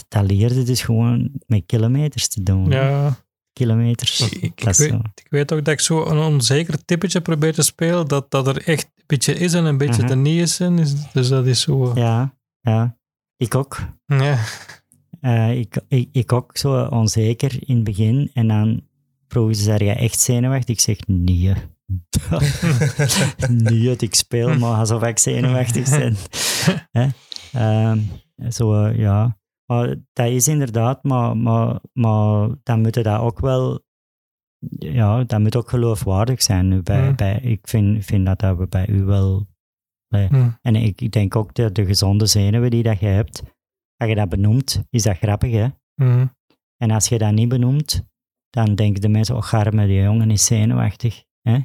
dat leerde dus gewoon met kilometers te doen. Ja, Kilometers. ik, ik, weet, ik weet ook dat ik zo een onzeker typetje probeer te spelen, dat, dat er echt een beetje is en een beetje Mhm. er niet is. En is dus dat is zo... Ja, ja. Ik ook. Ja. Eh, ik, ik, ik ook zo onzeker in het begin. En dan vroegen ze, zijn jij echt zenuwachtig? Ik zeg, nee. nee, ik speel maar alsof ik zenuwachtig ben. Hè? Ehm, zo, eh, ja. Maar dat is inderdaad, maar, maar, maar dan moet je dat ook wel... Ja, dat moet ook geloofwaardig zijn. Nu bij, Mm. bij, ik vind, vind dat, dat we bij u wel... Hm. En ik, denk ook dat de gezonde zenuwen die dat je hebt, als je dat benoemt, is dat grappig, hè? Hm. En als je dat niet benoemt, dan denken de mensen, oh, garme, die jongen is zenuwachtig. Hè?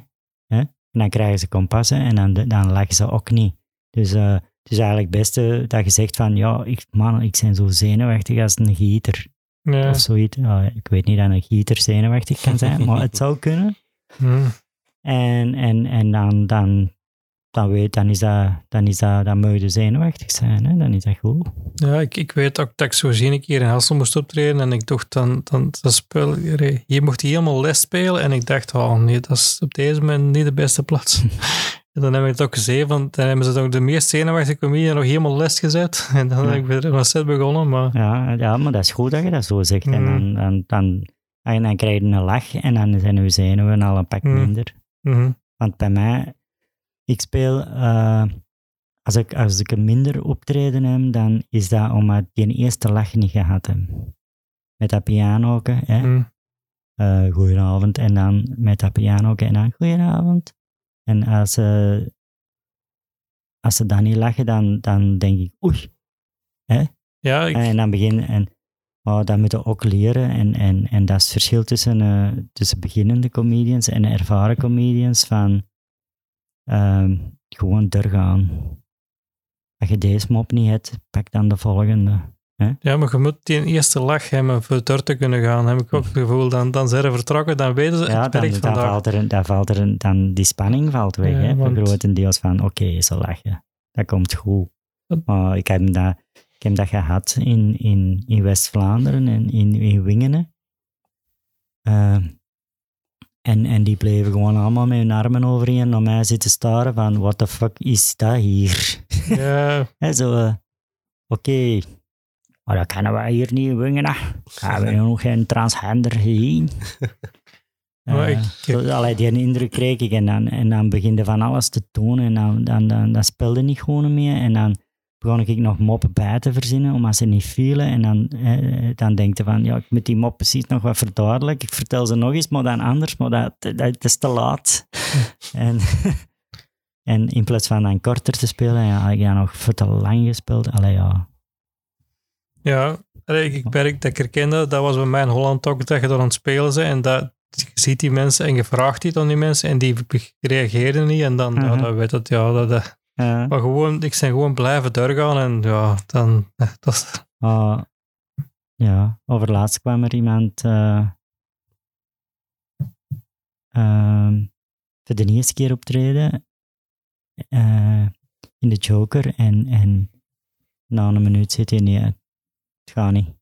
Hè? En dan krijgen ze kompassen en dan, dan lachen ze ook niet. Dus eh, het is eigenlijk het beste dat je zegt van, ja, ik, man, ik ben zo zenuwachtig als een gieter. Ja. Of zoiets. Ik weet niet dat een gieter zenuwachtig kan zijn, maar het zou kunnen. Hm. En, en, en dan, dan, dan, weet, dan is dat, dan is dat, dan mag je zenuwachtig zijn. Hè? Dan is dat goed. Ja, ik, ik weet ook dat ik zo een keer in Hassel moest optreden en ik dacht dan, dan dat spel, hier mocht hij helemaal les spelen en ik dacht, oh nee, dat is op deze moment niet de beste plaats. en dan heb ik het ook gezien, want dan hebben ze ook de meest zenuwachtige comedian nog helemaal les gezet en dan Ja. heb ik weer een set begonnen, maar Ja, ja, maar dat is goed dat je dat zo zegt. En dan, dan, dan, en dan krijg je een lach en dan zijn je zenuwen al een pak Mm. minder. mhm. Want bij mij, ik speel, eh, als, ik, als ik een minder optreden heb, dan is dat omdat ik die eerste lach niet gehad heb. Met dat piano, hè. Hm. eh, goedenavond. En dan met dat piano en dan goedenavond. En als ze, als ze dan niet lachen, dan, dan denk ik, oei. ja, ik, En dan begin en maar dat moeten we ook leren. En, en, en dat is het verschil tussen, eh, tussen beginnende comedians en ervaren comedians van ehm, gewoon doorgaan. Als je deze mop niet hebt, pak dan de volgende. ja, maar je moet die eerste lach hebben voor door te kunnen gaan, heb ik ook het gevoel. Dan, dan zijn ze vertrokken, dan weten ze, Ja, het dan, dan, valt er, dan valt er dan die spanning valt weg. Ja, hè, voor want- grotendeels van, oké, ze lachen. Dat komt goed. Maar ik heb dat, ik heb dat gehad in, in, in West-Vlaanderen en in, in Wingenen. Ehm, en, en die bleven gewoon allemaal met hun armen overeen naar mij zitten staren van, what the fuck is dat hier? Ja, Hè, zo, eh, oké, maar dat kunnen we hier niet in Wingenen. Hebben we nog geen transgender gezien? Maar Eh, ik- zo, allee, die indruk kreeg ik en dan, en dan beginde van alles te doen en dan, dan, dan, dan speelde niet gewoon meer en dan begon ik nog moppen bij te verzinnen omdat ze niet vielen en dan, eh, dan denk je van ja, ik moet die mop precies nog wat verduidelijken. Ik vertel ze nog eens, maar dan anders, maar dat, dat, dat is te laat. en, en in plaats van dan korter te spelen, ja, had ik dan nog voor te lang gespeeld. Allee, ja. Ja, ik, merk dat ik herkende, dat was bij mij in Holland ook, dat je dan aan het spelen bent en dat je ziet die mensen en je vraagt die dan die mensen en die reageren niet. En dan, ja, Mhm. dan weet het, ja. Dat, dat- Ja. maar gewoon, ik ben gewoon blijven doorgaan en ja, dan, dat is, Ah, ja, overlaatst kwam er iemand eh, ehm, voor de eerste keer optreden eh, in de Joker en, en na een minuut zit hij nee, het gaat niet.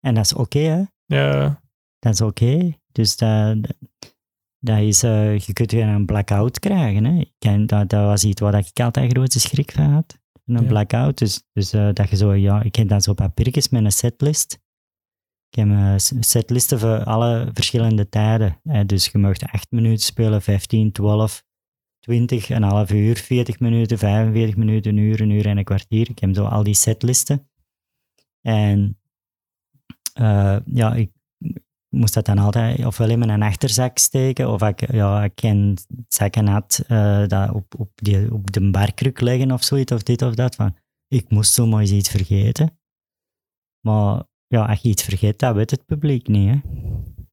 En dat is oké, hè? ja, Dat is oké. Dus dat, dat is, eh, je kunt weer een blackout krijgen. Hè? Ik dat, dat was iets waar ik altijd grote schrik van had. Een Ja. blackout. Dus, dus eh, dat je zo, ja, ik heb dan zo papiertjes met een setlist. Ik heb eh, s- setlisten voor alle verschillende tijden. Hè? Dus je mag 8 minuten spelen, 15, 12, 20, een half uur, 40 minuten, 45 minuten, een uur, een uur en een kwartier. Ik heb zo al die setlisten. En eh, ja, ik moest dat dan altijd ofwel in mijn achterzak steken, of ik, ja, ik ken zakken had eh, dat op, op, die, op de barkruk leggen of zoiets, of dit of dat. Van, ik moest zomaar eens iets vergeten. Maar ja, als je iets vergeet, dat weet het publiek niet. Hè?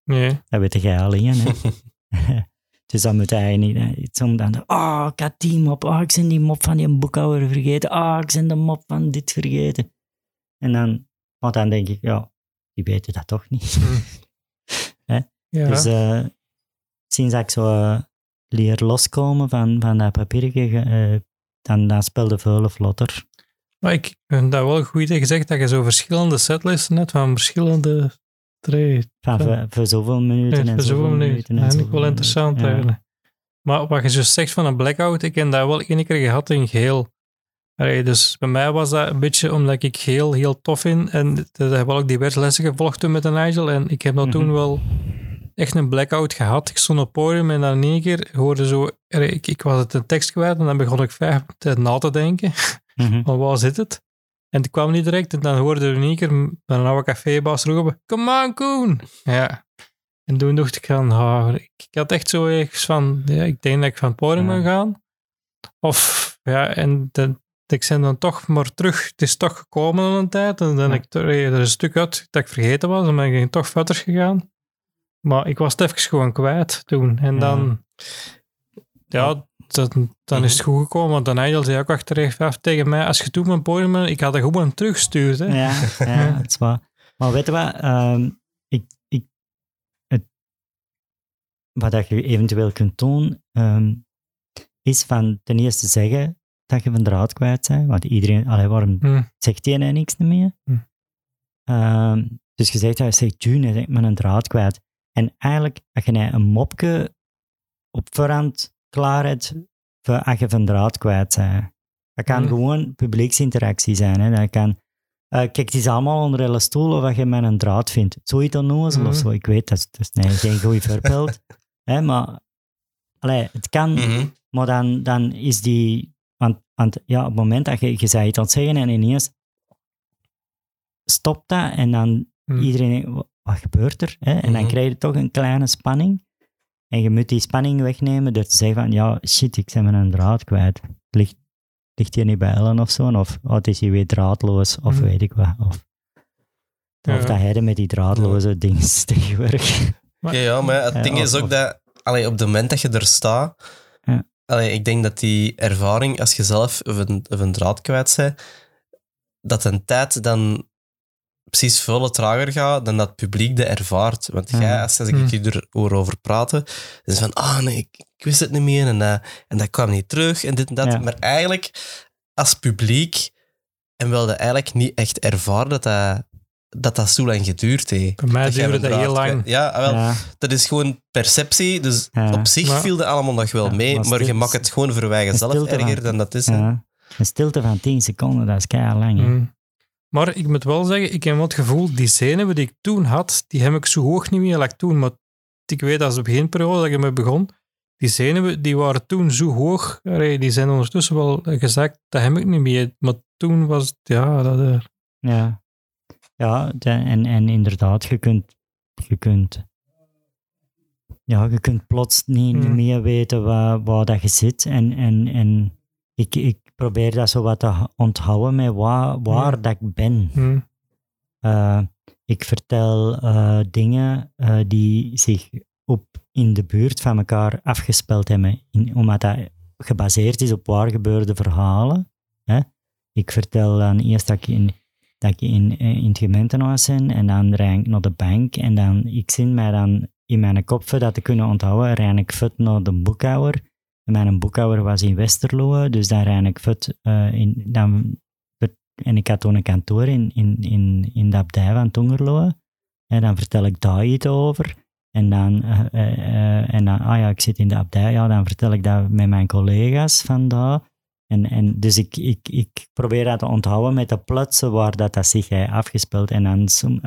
nee. Dat weet jij alleen. Hè? dus dan moet hij niet hè, iets om dan, oh, ik had die mop, oh, ik ben die mop van die boekhouder vergeten, oh, ik ben de mop van dit vergeten. En dan, want dan denk ik, ja, die weten dat toch niet. Ja. Dus eh, sinds dat ik zo eh, leer loskomen van, van dat papiertje, eh, dan, dan speelde veel vlotter. maar ik vind dat wel goed gezegd dat je zo verschillende setlisten hebt van verschillende tre- Van voor zoveel minuten en zoveel minuten. minuten. en zoveel wel interessant. Ja. eigenlijk. Maar wat je zo zegt van een blackout, ik heb dat wel één keer gehad in geheel. Allee, dus bij mij was dat een beetje omdat ik geheel heel tof vind. En dat hebben we ook diverse lessen gevolgd toen met de Nigel. En ik heb dat toen Mhm. wel echt een blackout gehad. Ik stond op het podium en dan in één keer hoorde zo... allee, Ik, ik was het een tekst kwijt en dan begon ik vijf minuten na te denken. Mhm. Van waar zit het? En het kwam niet direct. En dan hoorde er in één keer een oude cafébaas roepen: Come on, Koen! Ja. En toen dacht ik van, ik, ik had echt zo ergens van, ja, ik denk dat ik van het podium ga gaan. Of, ja, en de, ik ben dan toch maar terug. Het is toch gekomen aan een tijd. En dan ik er een stuk uit dat ik vergeten was. En ben ik toch verder gegaan. Maar ik was het even gewoon kwijt toen. En dan, ja, dat, dan is het goed gekomen. Want dan Nigel zei ook achteraf tegen mij, als je toen mijn podium ik had dat gewoon teruggestuurd. Hè. Ja, ja, het is waar. Maar weet je wat? ehm, ik, ik, het, wat dat je eventueel kunt doen, ehm, is van ten eerste zeggen dat je van draad kwijt bent. Want iedereen, allee, waarom Hm. zegt die en niks meer? Hm. Ehm, dus je zegt, dat zegt June, ik ben een draad kwijt. En eigenlijk, als je nou een mopje op voorhand klaar hebt, voor als je van draad kwijt bent. Dat kan Hm. gewoon publieksinteractie zijn. Hè. Dat kan, eh, kijk, het is allemaal onder hele stoel of wat je met een draad vindt. Zoiets onnozel of Mhm. zo. Ik weet, dat is, dat is nee, geen goed voorbeeld. hè, maar allee, het kan, maar dan, dan is die... Want, ja, op het moment dat je, je zei iets aan het zeggen en ineens stopt dat en dan Hm. iedereen denkt, "Wa- wat gebeurt er? Hè? En dan Mhm. krijg je toch een kleine spanning. En je moet die spanning wegnemen door te zeggen van, ja, shit, ik ben mijn draad kwijt. Ligt, ligt hier niet bij Ellen of zo? Of oh, het is hier weer draadloos, of Mhm. weet ik wat. Of, Ja. of dat hij er met die draadloze dingen tegenwerkt. Ja, ja, maar het Ja, ding of- is ook of- dat, allee, op het moment dat je er staat, Ja. Allee, ik denk dat die ervaring, als je zelf of een, of een draad kwijt bent, dat een tijd dan precies veel trager gaat dan dat het publiek de ervaart. Want jij, als, als ik Hmm. je erover praten, is van, ah nee, ik, ik wist het niet meer en, eh, en dat kwam niet terug en dit en dat. Ja. Maar eigenlijk, als publiek, en wel dat eigenlijk niet echt ervaren dat dat, dat, dat zo lang geduurd heeft. Bij mij Dat duurde dat heel lang. Ja, wel, Ja, dat is gewoon perceptie. Dus Ja. op zich Maar- viel dat allemaal nog wel Ja, mee, maar maar, je maakt het gewoon voor wij zelf erger van- dan dat is. ja. Een stilte van 10 seconden, dat is keihard lang. Hm. Maar ik moet wel zeggen, ik heb wel het gevoel, die zenuwen die ik toen had, die heb ik zo hoog niet meer als toen. Maar ik weet als de beginperiode dat ik ermee begon, die zenuwen die waren toen zo hoog. Die zijn ondertussen wel gezakt, dat heb ik niet meer. Maar toen was het, ja, dat... eh, Ja, ja de- en, en inderdaad, je kunt, je kunt, ja, je kunt plots niet, Hmm. meer weten waar, waar dat je zit. En, en, en ik, ik probeer dat zo wat te onthouden met waar, waar Hmm. dat ik ben. hm. Eh, ik vertel eh, dingen eh, die zich op, in de buurt van elkaar afgespeeld hebben. In, omdat dat gebaseerd is op waar gebeurde verhalen. Hè. Ik vertel dan eerst dat ik in, dat ik in, eh, in het gemeentehuis ben en dan rijd ik naar de bank en dan, ik zin mij dan in mijn kop dat te kunnen onthouden, rijd ik vet naar de boekhouder. En mijn boekhouder was in Westerlo, dus daar rijd ik vet eh, in, dan, en ik had toen een kantoor in, in, in, in de abdij van Tongerlo. En dan vertel ik daar iets over. En dan, eh, en dan, ah ja, ik zit in de abdij, ja, dan vertel ik dat met mijn collega's van daar. En, en dus ik, ik, ik probeer dat te onthouden met de plaatsen waar dat, dat zich heeft afgespeeld. En dan som-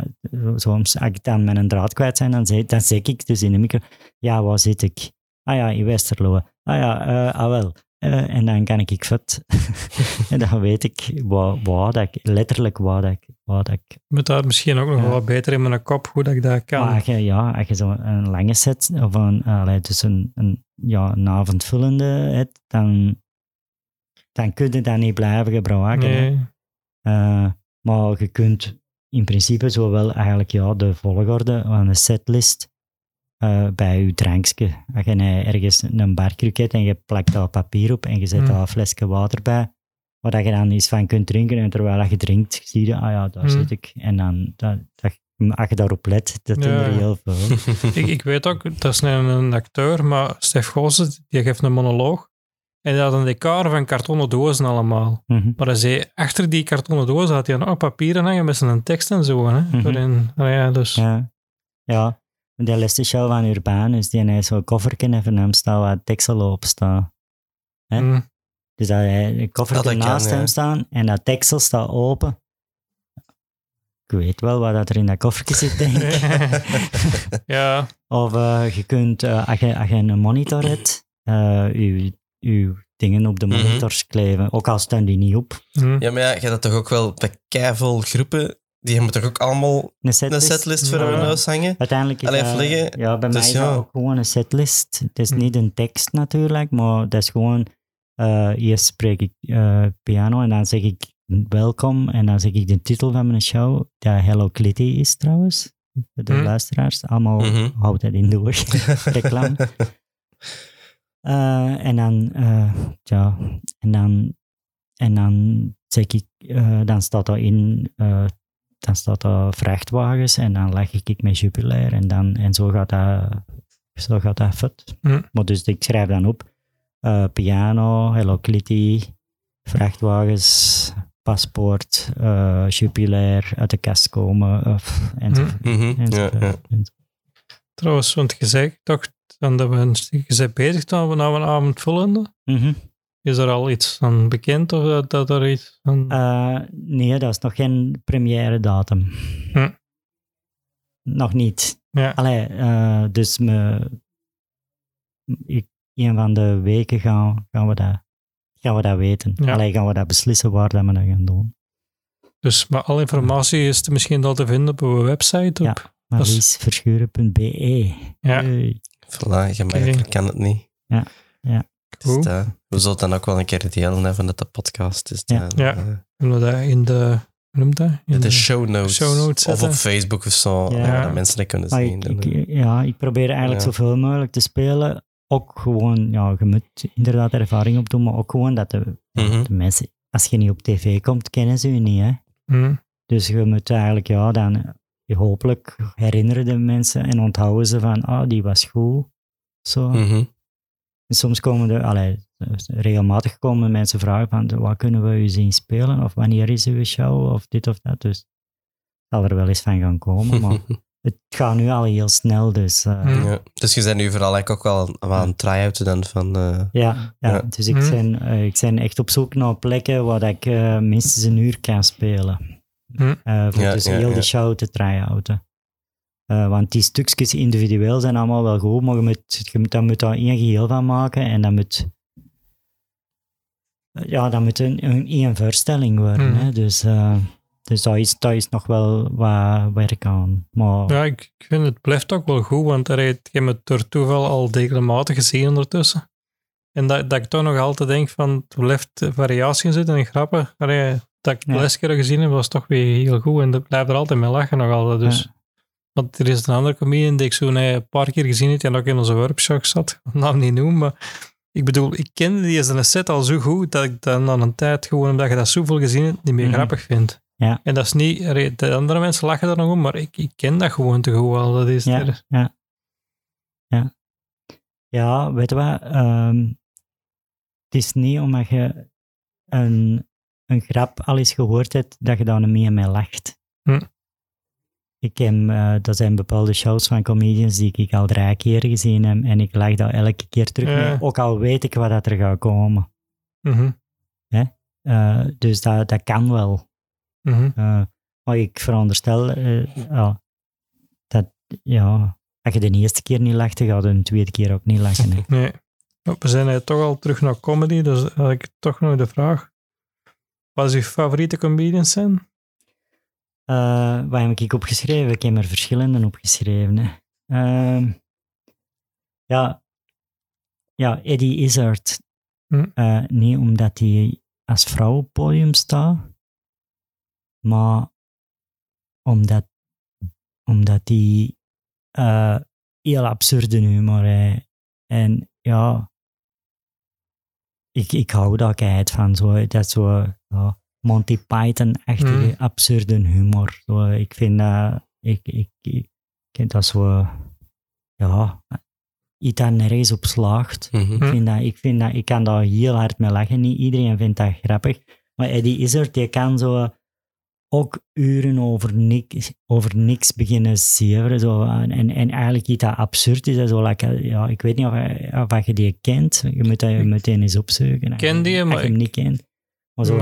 soms, als ik dan met een draad kwijt zijn, dan zeg, dan zeg ik dus in de micro, ja, waar zit ik? Ah ja, in Westerlo. Ah ja, eh, ah wel. Eh, en dan kan ik ik vet. en dan weet ik waar, waar dat ik, letterlijk waar dat ik, waar dat ik Met dat misschien ook nog Ja. wat beter in mijn kop, hoe dat ik dat kan. maar als je, ja, als je zo een lange set of een, allee, dus een, een, ja, een avondvullende hebt, dan, dan kun je dat niet blijven gebruiken. nee. Eh, maar je kunt in principe zowel eigenlijk ja, de volgorde van de setlist eh, bij je drankje. Als je nou ergens een barkruk hebt en je plakt daar papier op en je zet Hmm. daar een flesje water bij, waar je dan iets van kunt drinken en terwijl je drinkt, zie je, ah ja, daar Hmm. zit ik. En dan, dat, dat, als je daarop let, dat Ja. er heel veel. ik, ik weet ook, dat is een, een acteur, maar Stef Goossen, die geeft een monoloog. En die had een decor van kartonnen dozen allemaal. Mhm. Maar hij zei, achter die kartonnen dozen had hij nog papieren hangen met zijn tekst en zo. Hè? Mhm. Waarin, nou ja, dus, Ja. ja, de laatste show van Urbanus, die heeft zo'n kofferken even hem staan waar Texel op staat. hè? mm. Dus dat hij een kofferken naast kan, hem ja. staan en dat Texel staat open. Ik weet wel wat dat er in dat koffertje zit, denk ik. ja, Of eh, je kunt, eh, als, je, als je een monitor hebt, eh je, je dingen op de Mhm. monitors kleven. Ook al staan die niet op. mm. Ja, maar ja, je hebt dat toch ook wel bij keiveel groepen, die hebben toch ook allemaal Een een setlist. voor Ja. hun huis hangen? Uiteindelijk is dat- vliegen. ja, bij Dus mij is ja. dat ook gewoon een setlist. Het is Hm. niet een tekst natuurlijk, maar dat is gewoon... eh, eerst spreek ik eh, piano en dan zeg ik welkom en dan zeg ik de titel van mijn show, dat Hello Kitty is trouwens. De luisteraars, allemaal Mhm. houdt dat in door. Reclame. Eh, en dan, eh, ja, en dan, en dan zeg ik, eh, dan staat er in, eh, dan staat er vrachtwagens en dan leg ik met Jupiler en dan, en zo gaat dat, zo gaat dat vet. Hm. Maar dus ik schrijf dan op, eh, piano, Hello Kitty, vrachtwagens, paspoort, eh Jupiler, uit de kast komen, of, enzovoort. Mhm, ja, enzovoort, ja. enzovoort. Trouwens, want je zei toch dan dat we, een- je bent bezig dan we nou een avond vullende. Mhm. Is er al iets van bekend of dat, dat er iets van... Eh, nee, dat is nog geen première datum. Hm. Nog niet. ja. Allee, eh, dus me, ik, een van de weken gaan, gaan, we, dat, gaan we dat weten. Ja. Allee, gaan we dat beslissen waar dat we dat gaan doen. Dus maar alle informatie is er misschien al te vinden op uw website. Op, Ja. Marliesverschuren.be Ja. Hey. Voilà, gemakkelijk kan het niet. Ja, ja. Dus dat- we zullen dan ook wel een keer delen hè, van dat de podcast is. Ja. dan, Ja. eh, we dat in de... Hoe noemt dat? In de de- show notes. show notes of op Facebook of zo, Ja. dat mensen dat kunnen zien. ik, ik- ja, ik probeer eigenlijk Ja. zoveel mogelijk te spelen. Ook gewoon, ja, je moet inderdaad ervaring opdoen, maar ook gewoon dat de, Mhm. de mensen, als je niet op tv komt, kennen ze je niet. Hè? Hm. Dus je moet eigenlijk, ja, dan eh, hopelijk herinneren de mensen en onthouden ze van, ah, die was goed. Zo. En soms komen er, allee, regelmatig komen mensen vragen van, wat kunnen we u zien spelen? Of wanneer is uw show? Of dit of dat. Dus het zal er wel eens van gaan komen, maar het gaat nu al heel snel, dus... eh, Hm. ja. Dus je bent nu vooral eigenlijk ook wel aan- aan het try-outen dan van... eh, Ja, ja, Ja. dus ik ben, eh, ik ben echt op zoek naar plekken waar dat ik eh, minstens een uur kan spelen. Mhm. Eh, voor Ja, dus ja, heel ja. de show te try-outen. Eh, want die stukjes individueel zijn allemaal wel goed, maar je moet, je moet, dan moet daar één geheel van maken en dan moet... Ja, dat moet een, een één voorstelling worden. Mhm. Hè? Dus, eh, dus daar, is, daar is nog wel wat werk aan. Maar Ja, ik, ik vind het blijft ook wel goed, want er heeft je me door toeval al regelmatig gezien ondertussen. En dat, dat ik toch nog altijd denk van, er blijft variatie in zitten en grappen. Allee, dat ik de Ja. laatste keer gezien heb, was toch weer heel goed en dat blijft er altijd mee lachen nog altijd. Dus Ja. Want er is een andere comedian die ik zo een paar keer gezien heb, en ook in onze workshop zat. Ik naam niet noemen, maar ik bedoel, ik kende die zijn set al zo goed dat ik dan aan een tijd, gewoon omdat je dat zoveel gezien hebt, niet meer Mhm. grappig vind. Ja. En dat is niet, de andere mensen lachen er nog om, maar ik, ik ken dat gewoon te goed al. Dat is Ja, er. ja. Ja. Ja, weet je wat? ehm, het is niet omdat je een, een grap al eens gehoord hebt, dat je daar niet meer mee lacht. Hm. Ik heb, eh dat zijn bepaalde shows van comedians die ik al drie keer gezien heb en ik lach daar elke keer terug Ja. mee, ook al weet ik wat dat er gaat komen. Mhm, Eh, dus dat, dat kan wel. Eh, maar ik veronderstel ja, dat, ja, als je de eerste keer niet lacht, dan ga je de tweede keer ook niet lachen. Hè. Nee. Maar We zijn toch al terug naar comedy, dus had ik toch nog de vraag. Wat is uw favoriete comedians zijn? Eh, wat heb ik opgeschreven? Ik heb er verschillende opgeschreven. Hè. Ehm, ja, ja, Eddie Izzard. Hm. Eh, niet omdat hij als vrouw op het podium staat, maar omdat, omdat hij eh, heel absurde humor heeft. En ja, ik, ik hou daar keihard van. Zo, dat zo ja, Monty Python-achtige Mm. absurde humor. Zo, ik vind dat, ik, ik, ik dat zo, ja, iets dat nergens op slaagt. Mhm. Ik, vind dat, ik, vind dat, ik kan daar heel hard mee lachen. Niet iedereen vindt dat grappig. Maar Eddie Izzard, die kan zo ook uren over niks, over niks beginnen zeveren. Zo, en, en eigenlijk iets dat absurd is. Zo, like, ja, ik weet niet of, je- of je die kent. Je moet dat meteen eens opzoeken. Ken die, als maar je hem niet kent. Maar zo,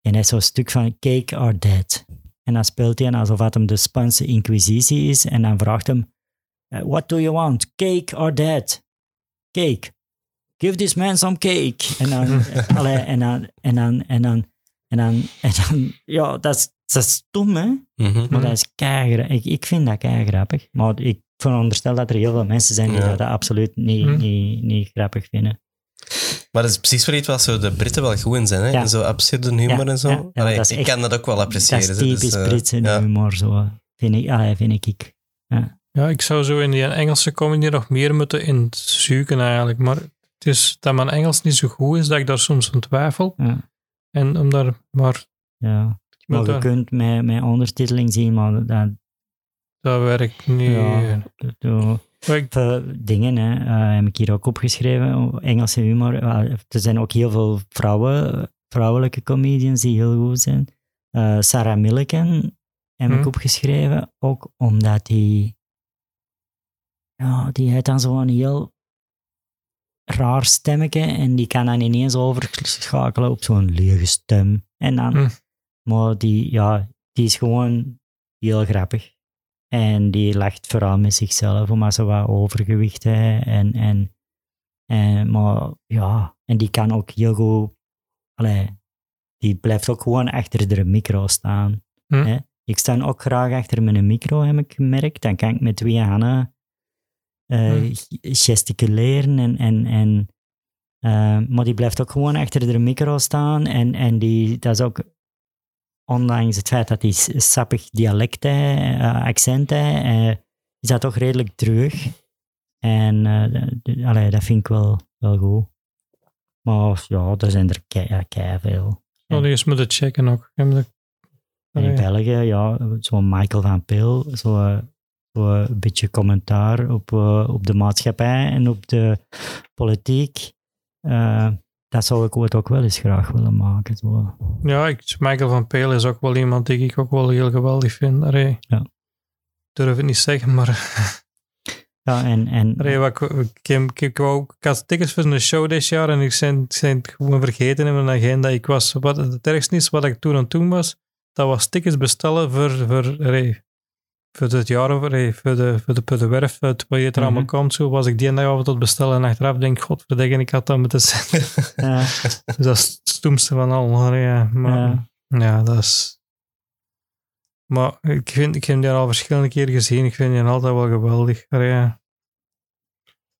en hij is zo'n stuk van Cake or Dead. En dan speelt hij alsof het hem de Spaanse inquisitie is. En dan vraagt hem, eh, what do you want? Cake or dead? Cake. Give this man some cake. En dan, eh, allee, en dan, en dan, en dan, en dan, en dan, ja, dat is, dat is stom, hè? Mhm. Maar dat is keigra- ik, ik vind dat kei grappig. Maar ik veronderstel dat er heel veel mensen zijn die Ja. dat absoluut niet, Hm. niet, niet grappig vinden. Maar dat is precies waar iets wat zo de Britten wel goed in zijn, hè? Ja. In zo absurde humor Ja, en zo. ja, ja, Allee, dat is ik echt- kan dat ook wel Dat appreciëren. is hè, dus, typisch eh, Britse ja. humor, zo. Vind ik, allee, vind ik. Ja, ik zou zo in die Engelse comedy nog meer moeten in zoeken eigenlijk. Maar het is dat mijn Engels niet zo goed is, dat ik daar soms aan twijfel. Ja. En om daar maar... Ja. Maar je kunt met, met ondertiteling zien, maar dat, dat werkt niet. Ja. dat, dat- ik- dingen hè, eh, heb ik hier ook opgeschreven. Engelse humor. Eh, er zijn ook heel veel vrouwen, vrouwelijke comedians die heel goed zijn. Eh, Sarah Milliken heb ik Hm. opgeschreven, ook omdat die... Ja, die heeft dan zo'n heel raar stemmetje en die kan dan ineens overschakelen op zo'n lege stem. En dan... Hm. Maar die, ja, die is gewoon heel grappig. En die lacht vooral met zichzelf, omdat ze wat overgewicht heeft. En, en, en, maar ja, en die kan ook heel goed... Allee, die blijft ook gewoon achter de micro staan. Hm. Hè? Ik sta ook graag achter mijn micro, heb ik gemerkt. Dan kan ik met twee handen eh, Hm. gesticuleren. En, en, en, eh, maar die blijft ook gewoon achter de micro staan. En, en die, dat is ook, ondanks het feit dat hij sappig dialect heeft, eh, accent heeft, eh, is dat toch redelijk terug. En allee, dat vind ik wel, wel goed. Maar ja, er zijn er kei, ja, kei veel. Oh, die is moeten checken ook. In. België, ja, zo'n Michael van Peel, zo, eh, zo een beetje commentaar op, op de maatschappij en op de politiek. Eh, dat zou ik ooit ook wel eens graag willen maken. Zo. Ja, ik, Michael van Peel is ook wel iemand die ik ook wel heel geweldig vind. Allee. Ja. Ik durf het niet zeggen, maar Ja, en, en, wat, ik, ik, ik, ik, wou- ik had tickets voor een show dit jaar en ik zijn, ik zijn het gewoon vergeten in mijn agenda. Ik was, wat het ergste is, wat ik toen aan het doen was, dat was tickets bestellen voor, voor, voor het jaar, allee, voor, de, voor, de, voor de werf, het wat je er Mhm. allemaal komt. Zo was ik die dag avond tot bestellen en achteraf denk ik, godverdikke, ik had dat moeten zijn. ja, Dus dat is het stoemste van al. maar Ja, maar, ja, ja, dat is... Maar ik, vind, ik heb die al verschillende keren gezien. Ik vind die altijd wel geweldig. Ja,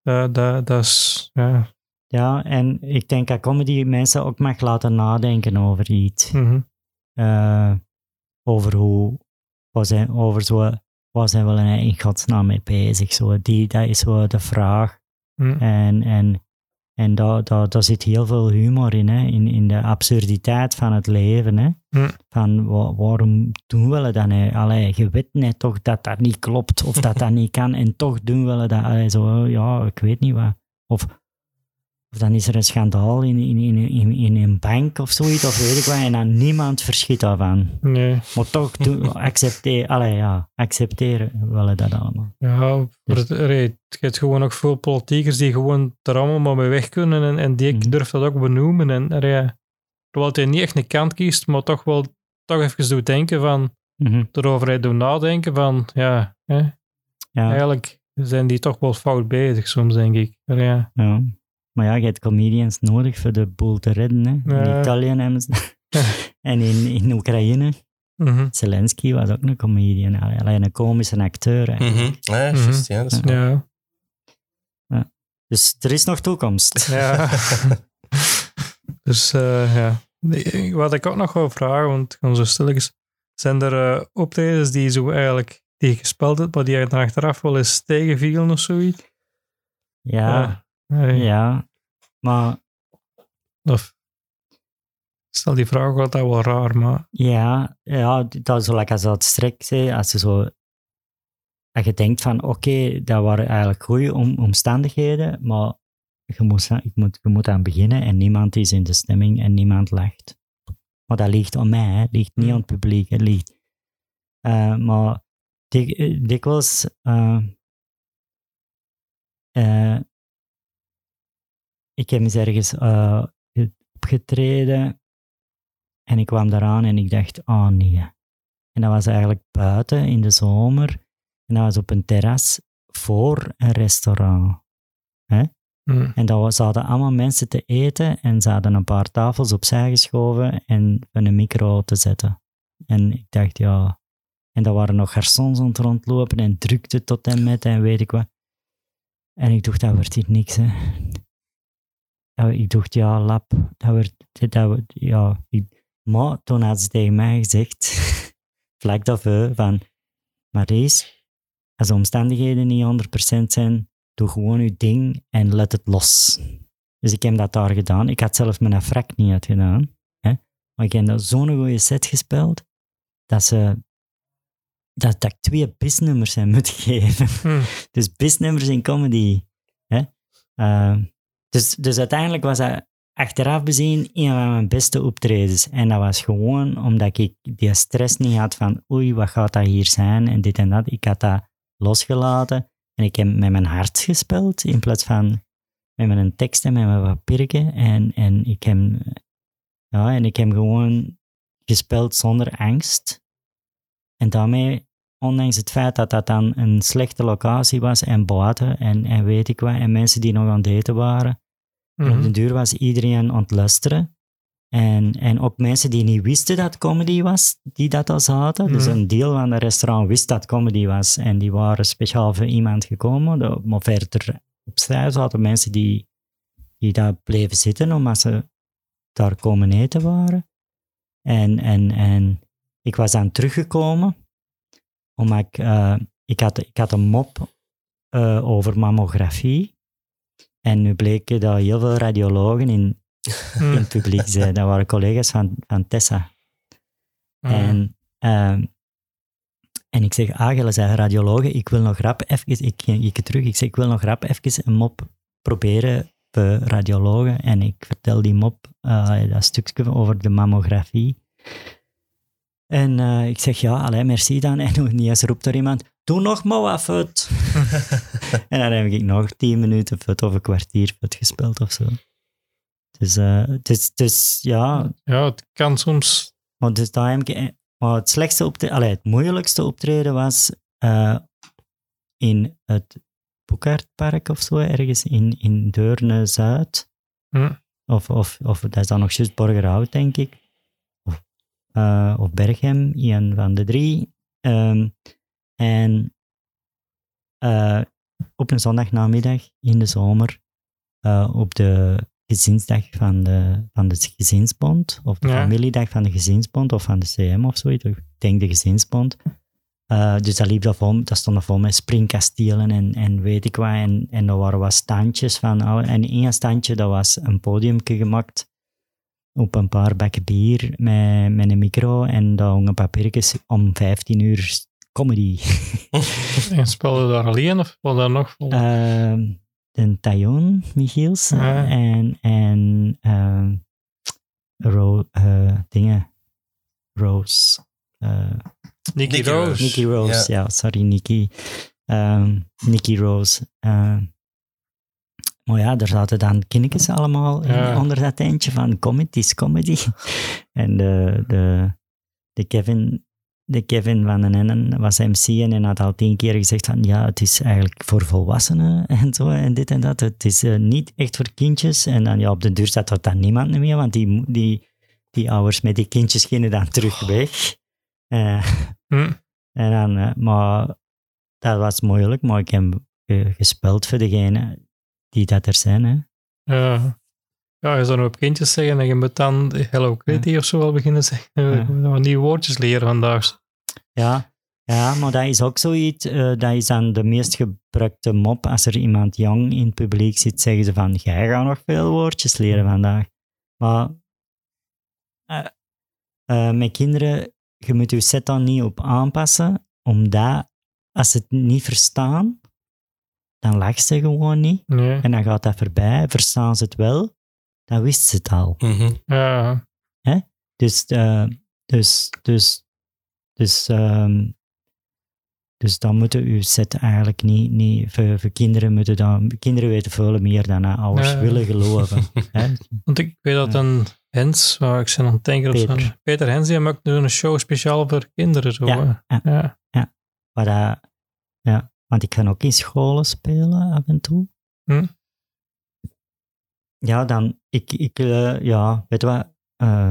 dat, dat, dat is... Ja. ja, en ik denk dat comedy mensen ook mag laten nadenken over iets. mhm. Eh, over hoe, wat zijn, over zo waar zijn we nou in godsnaam mee bezig? Zo, die, dat is zo de vraag. Hm. En, en, en daar, daar, daar zit heel veel humor in, hè? In, in de absurditeit van het leven. Hè? Hm. Van wa- waarom doen we dat? Hè? Allee, je weet net toch dat dat niet klopt of dat dat niet kan en toch doen we dat. Allee, zo, ja, ik weet niet wat. Of, of dan is er een schandaal in, in, in, in, in een bank of zoiets, of weet ik wat, en dan niemand verschiet daarvan. Nee. Maar toch accepteer, allee, ja, accepteren willen dat allemaal. Ja, Dus- je hebt gewoon nog veel politiekers die gewoon er allemaal maar mee weg kunnen en, en die Mhm. durft dat ook benoemen. En er, terwijl hij niet echt een kant kiest, maar toch wel toch even doet denken van, Mhm, de overheid doen nadenken van, ja, hè, ja, eigenlijk zijn die toch wel fout bezig soms, denk ik. Er, ja. ja. Maar ja, je hebt comedians nodig voor de boel te redden. Hè. In Ja. Italië hebben ze En in, in Oekraïne, Mhm. Zelensky was ook een comedian, allee, alleen een komische acteur. Mhm. Ja, juist, ja, dat is. Ja. Dus er is nog toekomst. Ja. dus eh, ja. Wat ik ook nog wil vragen, want gaan zo stilletjes. Zijn er eh, optredens die zo eigenlijk die je gespeeld hebt, maar die je dan achteraf wel eens tegenvielen of zoiets? Ja, Ja. Maar Of, stel die vraag dat wel raar, maar ja, ja dat is zoals als dat strek zei, als je zo... Je denkt van, oké, dat waren eigenlijk goede om, omstandigheden, maar je moet, ik moet, je moet aan beginnen en niemand is in de stemming en niemand lacht. Maar dat ligt aan mij, hè. het ligt niet aan het publiek. Het ligt, eh, maar dik, eh, dikwijls... eh, ik heb eens ergens eh, opgetreden en ik kwam daaraan en ik dacht, oh nee. En dat was eigenlijk buiten in de zomer en dat was op een terras voor een restaurant. hm, En dat was, ze hadden allemaal mensen te eten en ze hadden een paar tafels opzij geschoven en een micro te zetten. En ik dacht, ja... En daar waren nog garçons aan het rondlopen en drukte tot en met en weet ik wat. En ik dacht, dat wordt hier niks, hè. Ik dacht, ja, lap, dat wordt... Dat wordt ja, ik- maar toen had ze tegen mij gezegd, vlak daarvoor, van... Maries, als de omstandigheden niet 100% zijn, doe gewoon je ding en let het los. Dus ik heb dat daar gedaan. Ik had zelfs mijn frak niet gedaan. Hè? Maar ik heb zo'n goede set gespeeld, dat ze... Dat, dat ik twee bisnummers heb moeten geven. hm, Dus bisnummers in comedy. Hè? Eh, dus, dus uiteindelijk was dat achteraf bezien een van mijn beste optredens. En dat was gewoon omdat ik die stress niet had van oei, wat gaat dat hier zijn en dit en dat. Ik had dat losgelaten en ik heb met mijn hart gespeeld in plaats van met mijn tekst en met mijn papiertje. En, en, ik heb, ja, en ik heb gewoon gespeeld zonder angst. En daarmee ondanks het feit dat dat dan een slechte locatie was en buiten en, en weet ik wat, en mensen die nog aan het eten waren. Op mhm. de duur was iedereen aan het luisteren. En, en ook mensen die niet wisten dat comedy was, die dat al zaten. Dus Mhm. een deel van het restaurant wist dat comedy was en die waren speciaal voor iemand gekomen. De- Maar verder opzij zaten mensen die, die daar bleven zitten omdat ze daar komen eten waren. En, en, en ik was dan teruggekomen omdat ik, eh, ik, had, ik had een mop eh, over mammografie. En nu bleek dat heel veel radiologen in, in het publiek zijn. Dat waren collega's van, van Tessa. Hm. En, ehm, en ik zeg, ah, jullie zijn radiologen, ik wil nog rap even, ik ik terug, ik zeg, ik wil nog rap even een mop proberen voor radiologen. En ik vertel die mop, eh, dat stukje over de mammografie. En eh, ik zeg, ja, allee, merci dan. En niet eens roept er iemand, doe nog maar wat fut. en dan heb ik nog tien minuten fut of een kwartier fut gespeeld of zo. Dus, eh, dus, dus ja, Ja, het kan soms. maar, dus daar heb ik, maar het slechtste optreden, allee, het moeilijkste optreden was eh, in het Boekaertpark of zo, ergens in, in Deurne-Zuid. Hm. Of, of, of dat is dan nog juist Borgerhout, denk ik. Of, eh, of Berghem, een van de drie. Ehm, en eh, op een zondagnamiddag in de zomer, eh, op de gezinsdag van de, van de gezinsbond, of de Ja. familiedag van de gezinsbond, of van de CM of zoiets, ik denk de gezinsbond, Eh, dus dat liep daar vol, dat stond er vol met springkastelen en, en weet ik wat. En, en er waren wat standjes van. En één standje, dat was een podiumke gemaakt op een paar bakken bier met, met een micro. En daar hongen papiertjes om 15 uur comedy. En speelde daar alleen of was daar nog vol? Ehm de Tayon Michiels Ja. en, en ehm, Ro, eh, dingen. Rose. eh, Nicky Nicky Rose. Rose. Nicky Rose, ja, sorry, Nicky. Ehm Nicky Rose. Ehm, maar ja, daar zaten dan kindertjes allemaal in- onder dat tentje van comedy is comedy. en de, de, de, Kevin, de Kevin van den Ennen was MC en hij had al tien keer gezegd van ja, het is eigenlijk voor volwassenen en zo en dit en dat. Het is eh, niet echt voor kindjes. En dan ja, op de duur zat er dan niemand meer, want die, die, die ouders met die kindjes gingen dan terug weg. Eh, Hm. en dan, eh, maar dat was moeilijk, maar ik heb gespeeld voor degene die dat er zijn. Hè. Ja. Ja, je zou nog op kindjes zeggen en je moet dan Hello Kitty of zo wel beginnen zeggen. Ja. Nieuwe woordjes leren vandaag. Ja, ja, maar dat is ook zoiets, eh, dat is dan de meest gebruikte mop. Als er iemand jong in het publiek zit, zeggen ze van, jij gaat nog veel woordjes leren vandaag. Maar eh, eh, met kinderen, je moet je set dan niet op aanpassen, omdat als ze het niet verstaan, dan lachen ze gewoon niet. Nee. En dan gaat dat voorbij. Verstaan ze het wel, dan wist ze het al. Mhm. Ja. Dus, eh, dus, dus, dus, ehm, dus dan moeten uw set eigenlijk niet, niet voor, voor kinderen moeten dan, kinderen weten veel meer dan eh, ouders Ja. willen geloven. hè? Want ik weet dat een Hens, waar ik zijn aan het denken op Peter. zo'n- Peter Hens, die maakt nu een show speciaal voor kinderen. Zo, Ja, hè. ja. ja. Maar dat, ja, want ik kan ook in scholen spelen af en toe. Hm. Ja, dan, ik, ik eh, ja, weet je wat, eh,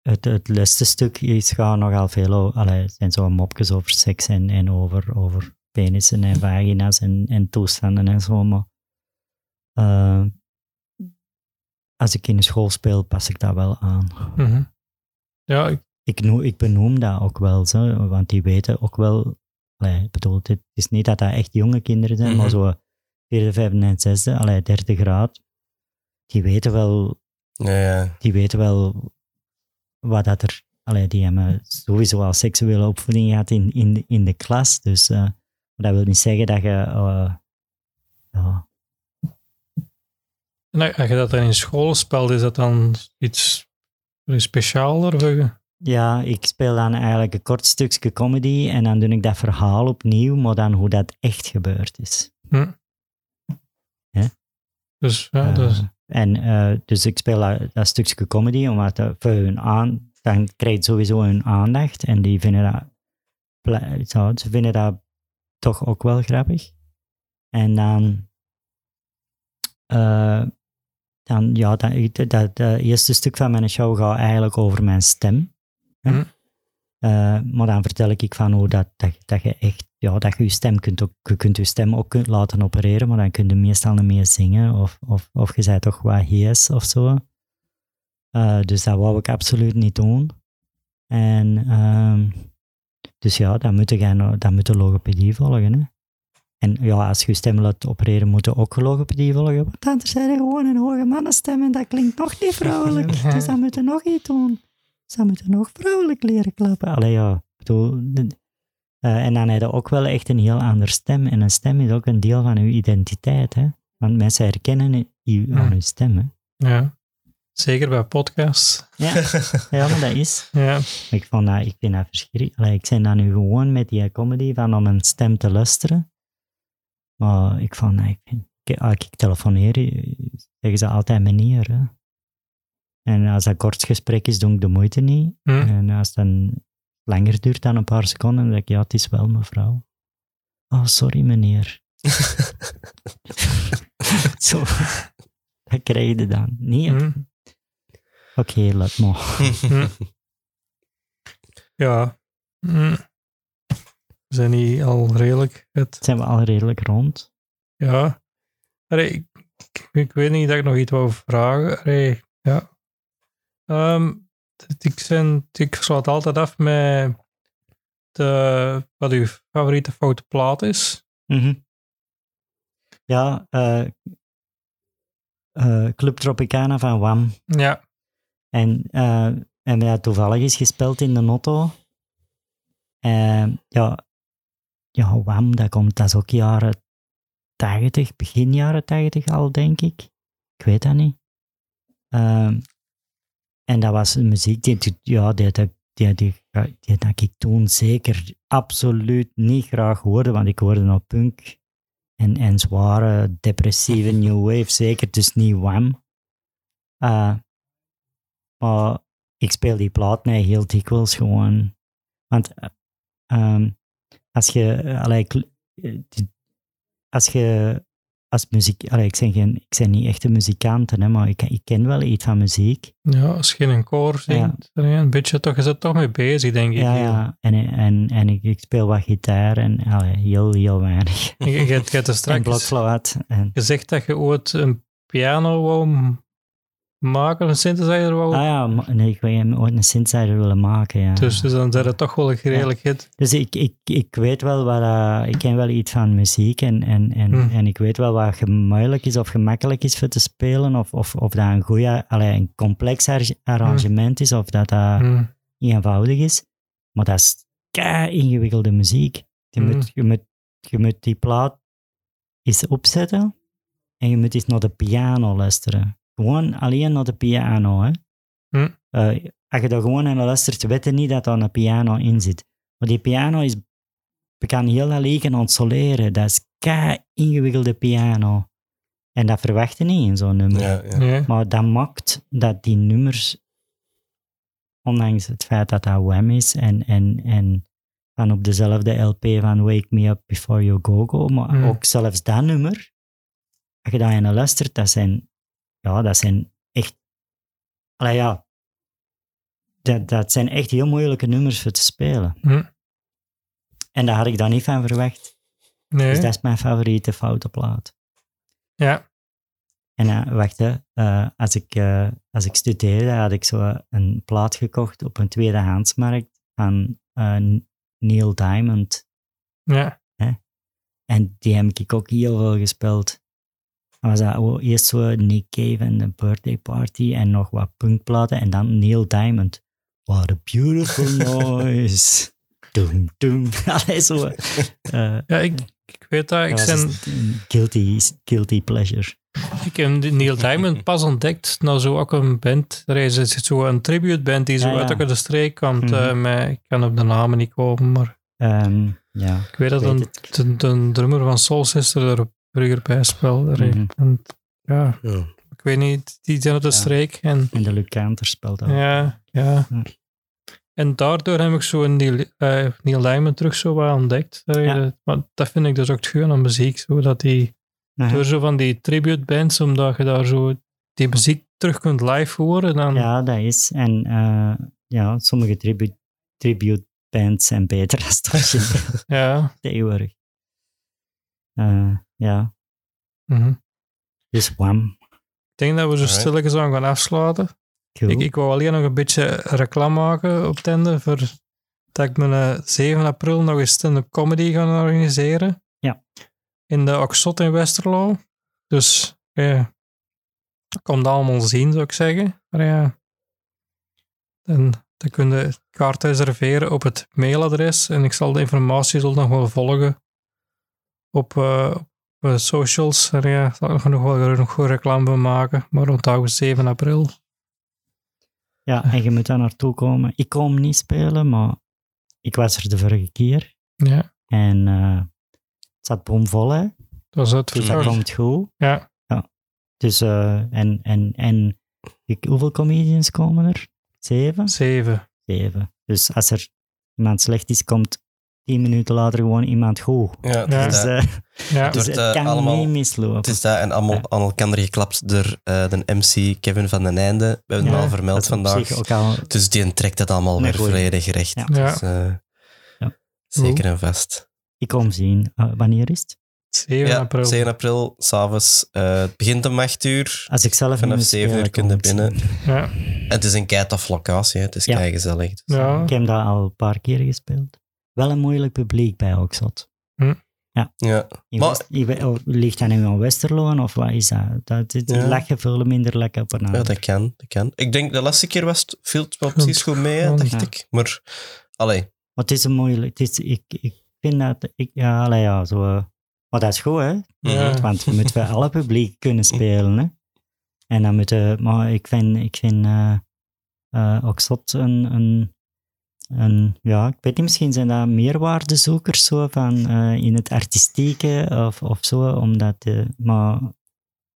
het, het laatste stuk is gaat nogal veel over, allee, zijn zo'n mopjes over seks en, en over, over penissen en vagina's en, en toestanden en zo, maar eh, als ik in de school speel, pas ik dat wel aan. Mhm. Ja, ik, Ik, noem, ik benoem dat ook wel, zo, want die weten ook wel. Allee, ik bedoel, het is niet dat dat echt jonge kinderen zijn, maar Mhm. zo vierde, vijfde en zesde, allee, derde graad, die weten wel, Ja, ja. die weten wel wat dat er. Allee, die hebben sowieso al seksuele opvoeding gehad in, in, in de klas, dus eh, dat wil niet zeggen dat je. eh, ja, en als je dat dan in school speelt, is dat dan iets specialer? Je? Ja, ik speel dan eigenlijk een kort stukje comedy en dan doe ik dat verhaal opnieuw, maar dan hoe dat echt gebeurd is. Dus ja, dus, en uh, dus ik speel dat, dat stukje comedy, omdat uh, voor hun aan, dan krijg je sowieso hun aandacht en die vinden dat, ze vinden dat toch ook wel grappig. En dan, uh, dan ja, dat, dat, dat, dat eerste stuk van mijn show gaat eigenlijk over mijn stem. Mhm. Uh, maar dan vertel ik van hoe dat, dat, dat je echt, ja, dat je je stem kunt ook, je kunt je stem ook laten opereren, maar dan kun je meestal niet meer zingen of, of, of je bent toch wat hees of zo. Uh, dus dat wou ik absoluut niet doen. En um, dus ja, dan moet je, dan moet je logopedie volgen. Hè. En ja, als je je stem laat opereren, moet je ook logopedie volgen. Want anders zijn er gewoon een hoge mannenstem en dat klinkt nog niet vrouwelijk. dus dan moet je nog iets doen. Ze moeten nog vrouwelijk leren klappen. Allee, ja, bedoel, uh, en dan heb je ook wel echt een heel andere stem. En een stem is ook een deel van je identiteit. Hè? Want mensen herkennen je aan je stem. Hè? Ja, zeker bij podcasts. Ja, ja maar dat is. Ja. Ik, vond dat, ik vind dat verschrikkelijk. Allee, ik ben dan nu gewoon met die comedy van om een stem te luisteren. Maar ik vond dat, ik, als ik telefoneer, zeggen ze altijd meneer. Hè? En als dat kort gesprek is, doe ik de moeite niet. Hm. En als het dan langer duurt dan een paar seconden, dan denk ik, ja, het is wel mevrouw. Oh, sorry meneer. Zo, dat krijg je dan. Nee. Hm. Oké, okay, laat maar. Hm. Ja. We zijn niet al redelijk het... Zijn we al redelijk rond? Ja. Allee, ik, ik, ik, weet niet dat ik nog iets wou vragen. Allee, ja. Um, ik, ik sluit altijd af met de, wat uw favoriete foute plaat is. Mhm. Ja, eh, eh, Club Tropicana van Wham. Ja, En, eh, en dat toevallig is gespeeld in de Notto. En ja, ja, Wham, dat komt, dat is ook jaren 80, begin jaren 80 al, denk ik. Ik weet dat niet. En dat was muziek die, ja, die, die, die, die, die dat ik toen zeker absoluut niet graag hoorde, want ik hoorde nog punk en, en zware, depressieve new wave, zeker dus niet Wham. Eh, maar ik speel die plaat nee, heel dikwijls gewoon. Want eh, ehm, als je, eh, als je als muziek, allee, ik, ben geen, ik ben niet echt een muzikant, hè, maar ik, ik ken wel iets van muziek. ja als je in een koor zingt, ja. een beetje toch, je zit toch mee bezig, denk ik. Ja, ja. En, en, en ik, ik speel wat gitaar en allee, heel, heel weinig. Je, je, je hebt er En straks blokfluit. En, gezegd dat je ooit een piano wou maken, een synthesizer wou. ah ja, nee, ik wil ooit een synthesizer willen maken, ja. dus, dus dan zijn het toch wel een redelijk hit. Dus ik, ik, ik weet wel wat, eh, ik ken wel iets van muziek en, en, en, Hmm. en ik weet wel wat gemakkelijk is of gemakkelijk is voor te spelen of, of, of dat een goeie, allee, een complex ar- arrangement is of dat dat Hm. eenvoudig is. Maar dat is kei ingewikkelde muziek. Je, Hmm. moet, je, moet, je moet die plaat eens opzetten en je moet eens naar de piano luisteren. Gewoon alleen naar de piano. Hè. Hmm. Eh, als je daar gewoon naar luistert, weet je niet dat er een piano in zit. Maar die piano is, je kan heel dat liggen onsoleren. Dat is kei ingewikkelde piano. En dat verwacht je niet in zo'n nummer. Ja, ja. Maar dat maakt dat die nummers, ondanks het feit dat dat Wham is en, en, en van op dezelfde LP van Wake Me Up Before You Go Go, maar Mm. ook zelfs dat nummer, als je dat in luistert, dat zijn, ja, dat zijn echt, allee, ja, dat, dat zijn echt heel moeilijke nummers voor te spelen. Hm. En daar had ik dan niet van verwacht. nee. Dus dat is mijn favoriete foute plaat. Ja. En eh, wacht, hè, eh, als, ik, eh, als ik studeerde, had ik zo een plaat gekocht op een tweedehandsmarkt van Neil Diamond. Ja. En die heb ik ook heel veel gespeeld. Dan was dat oh, eerst zo Nick Cave en de Birthday Party en nog wat punkplaten en dan Neil Diamond. What a beautiful noise. Doem, doem. Allee, zo. eh, ja, ik, ik weet dat. Ik, een guilty, guilty pleasure. ik heb Neil Diamond pas ontdekt. Nou, zo ook een band. Er is is zo een tribute band die zo Ja, ja. uit de streek komt. Mhm. eh, ik kan op de namen niet komen, maar Ehm, ja. ik weet dat Ik weet een, het. de, de drummer van Soul Sister er vroeger bij speelde. Mhm. En, ja, Ja. ik weet niet, die zijn uit de Ja. streek. En En de Luc Cantor speelt ook. Ja, ja. En daardoor heb ik zo een Neil, eh, Neil Diamond terug zo wat ontdekt. Eh, Ja. Maar dat vind ik dus ook het gewoon aan muziek. Zo, dat die, Aha. door zo van die tribute bands, omdat je daar zo die muziek terug kunt live horen. Dan, Ja, dat is. En eh, ja, sommige tribute, tribute bands zijn beter dan het origineel ja. tegenwoordig. Eh, ja, mhm. dus Wham. Ik denk dat we zo Alright. stilletjes aan gaan afsluiten. Cool. Ik, ik wou alleen nog een beetje reclame maken op Tende voor dat ik mijn eh, 7 april nog eens stand-up comedy ga organiseren. Ja. In de Oxot in Westerlo. Dus ja, kom dat allemaal zien, zou ik zeggen. Maar ja, en dan kun je kaart reserveren op het mailadres en ik zal de informatie zal nog wel volgen op, eh, op eh, socials. En ja, zal ik nog wel nog goed reclame van maken. Maar onthoud 7 april. Ja, en je moet daar naartoe komen. Ik kom niet spelen, maar ik was er de vorige keer. Ja, En eh, het zat bomvol, hè. dat was het Dus dat komt goed. Ja, Dus, eh, en, en, en ik, hoeveel comedians komen er? Zeven? 7. Zeven. Dus als er iemand slecht is, komt tien minuten later gewoon iemand goed. Ja, Dus, eh, Ja, Het dus het eh, kan allemaal- niet mislopen. Het is dat en allemaal Ja. aan elkaar geklapt door eh, de MC Kevin van den Einde. We hebben Ja, hem al vermeld vandaag. al Dus die trekt het allemaal weer goeie. volledig recht. Ja. Ja. Dus, eh, Ja. Zeker en vast. Ik kom zien. Wanneer is het? 7 Ja, april. 7 april, s'avonds. Uh, het begint om 8 uur. Als ik zelf Vanaf niet moet 7 uur spelen, kun je kom ik binnen. Ja, En het is een keitof locatie, hè. het is Ja. kei gezellig. Dus, ja. Ik heb dat al een paar keer gespeeld. Wel een moeilijk publiek bij Oxford. Ja. In Maar- West- We- ligt dat nu aan Westerlo of wat is dat? dat die Ja. lachen veel minder lekker op een ja, dat kan, dat kan. Ik denk de laatste keer was het, viel het wel precies goed mee, hè, Ja. dacht Ja. ik. Maar, allee, Maar het is een moeilijk... Het is, ik, ik vind dat... Ik, ja, allee, ja, zo... eh, Maar dat is goed, hè? Ja. Want je moet voor alle publiek kunnen spelen, hè? En dan moeten... Maar ik vind, ik vind eh eh, Oxford een, een, een... Ja, ik weet niet, misschien zijn dat meerwaardezoekers zo van eh, in het artistieke of, of zo, omdat... eh, maar...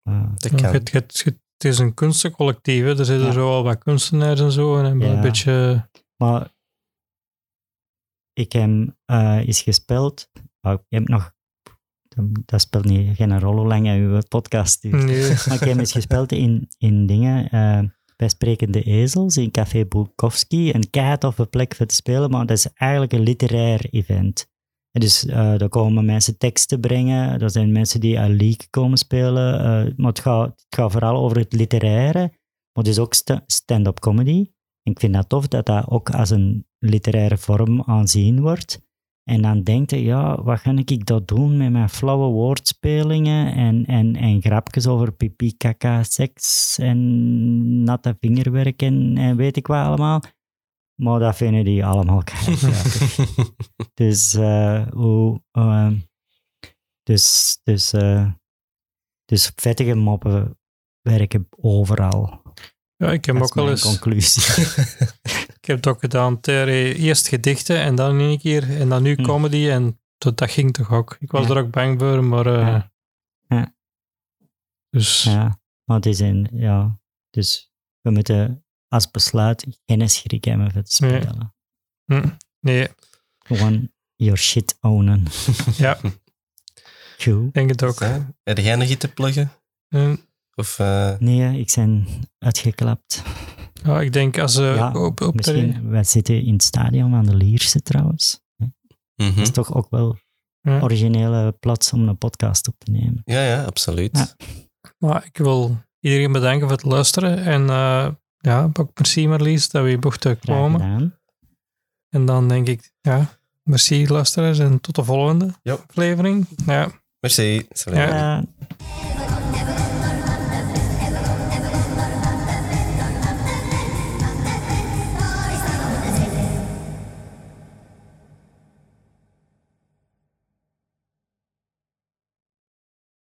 eh, het, het, het is een kunstencollectief. Hè. Er zitten Ja. zo al wat kunstenaars en zo. En een Ja. beetje... Maar ik heb eh eens gespeeld. Oh, ik heb nog. Dat speelt niet, geen rol hoe lang je uw podcast duurt. Nee. Maar ik heb eens gespeeld in, in dingen. Bij Sprekende Ezels in Café Bukowski. Een keitoffe plek voor te spelen, maar dat is eigenlijk een literair event. En dus eh daar komen mensen teksten brengen. Er zijn mensen die een leak komen spelen. eh, maar het gaat, het gaat vooral over het literaire. Maar het is ook sta- stand-up comedy. Ik vind dat tof dat dat ook als een literaire vorm aanzien wordt. En dan denkt je, ja, wat ga ik dat doen met mijn flauwe woordspelingen en, en, en grapjes over pipi, kaka, seks en natte vingerwerk en, en weet ik wat allemaal. Maar dat vinden die allemaal grappig. dus, eh, hoe, eh, dus, dus, eh, dus vettige moppen werken overal. Ja, ik heb ook wel mijn eens... conclusie. Ik heb het ook gedaan. ter- eerst gedichten en dan in één keer. En dan nu Hm. comedy. En dat, dat ging toch ook. Ik was Ja. er ook bang voor, maar... eh, Ja. Ja. Dus... Ja, maar het is een, ja, dus we moeten als besluit geen schrik hebben te Nee. spelen. hm, nee, Gewoon your shit ownen. ja, ik denk het ook. Zo. Heb jij nog iets te pluggen? Hm, Of, eh, Nee, ik ben uitgeklapt. Ja, ik denk als ze Ja, op, op de... Misschien, wij zitten in het stadion van de Lierse trouwens. mhm. Dat is toch ook wel Ja. originele plaats om een podcast op te nemen. Ja, ja, absoluut. Ja. Maar ik wil iedereen bedanken voor het luisteren. En eh, ja, ook merci Marlies dat we hier mochten komen. En dan denk ik, ja, merci luisteraars en tot de volgende aflevering. Ja. Merci. Salut.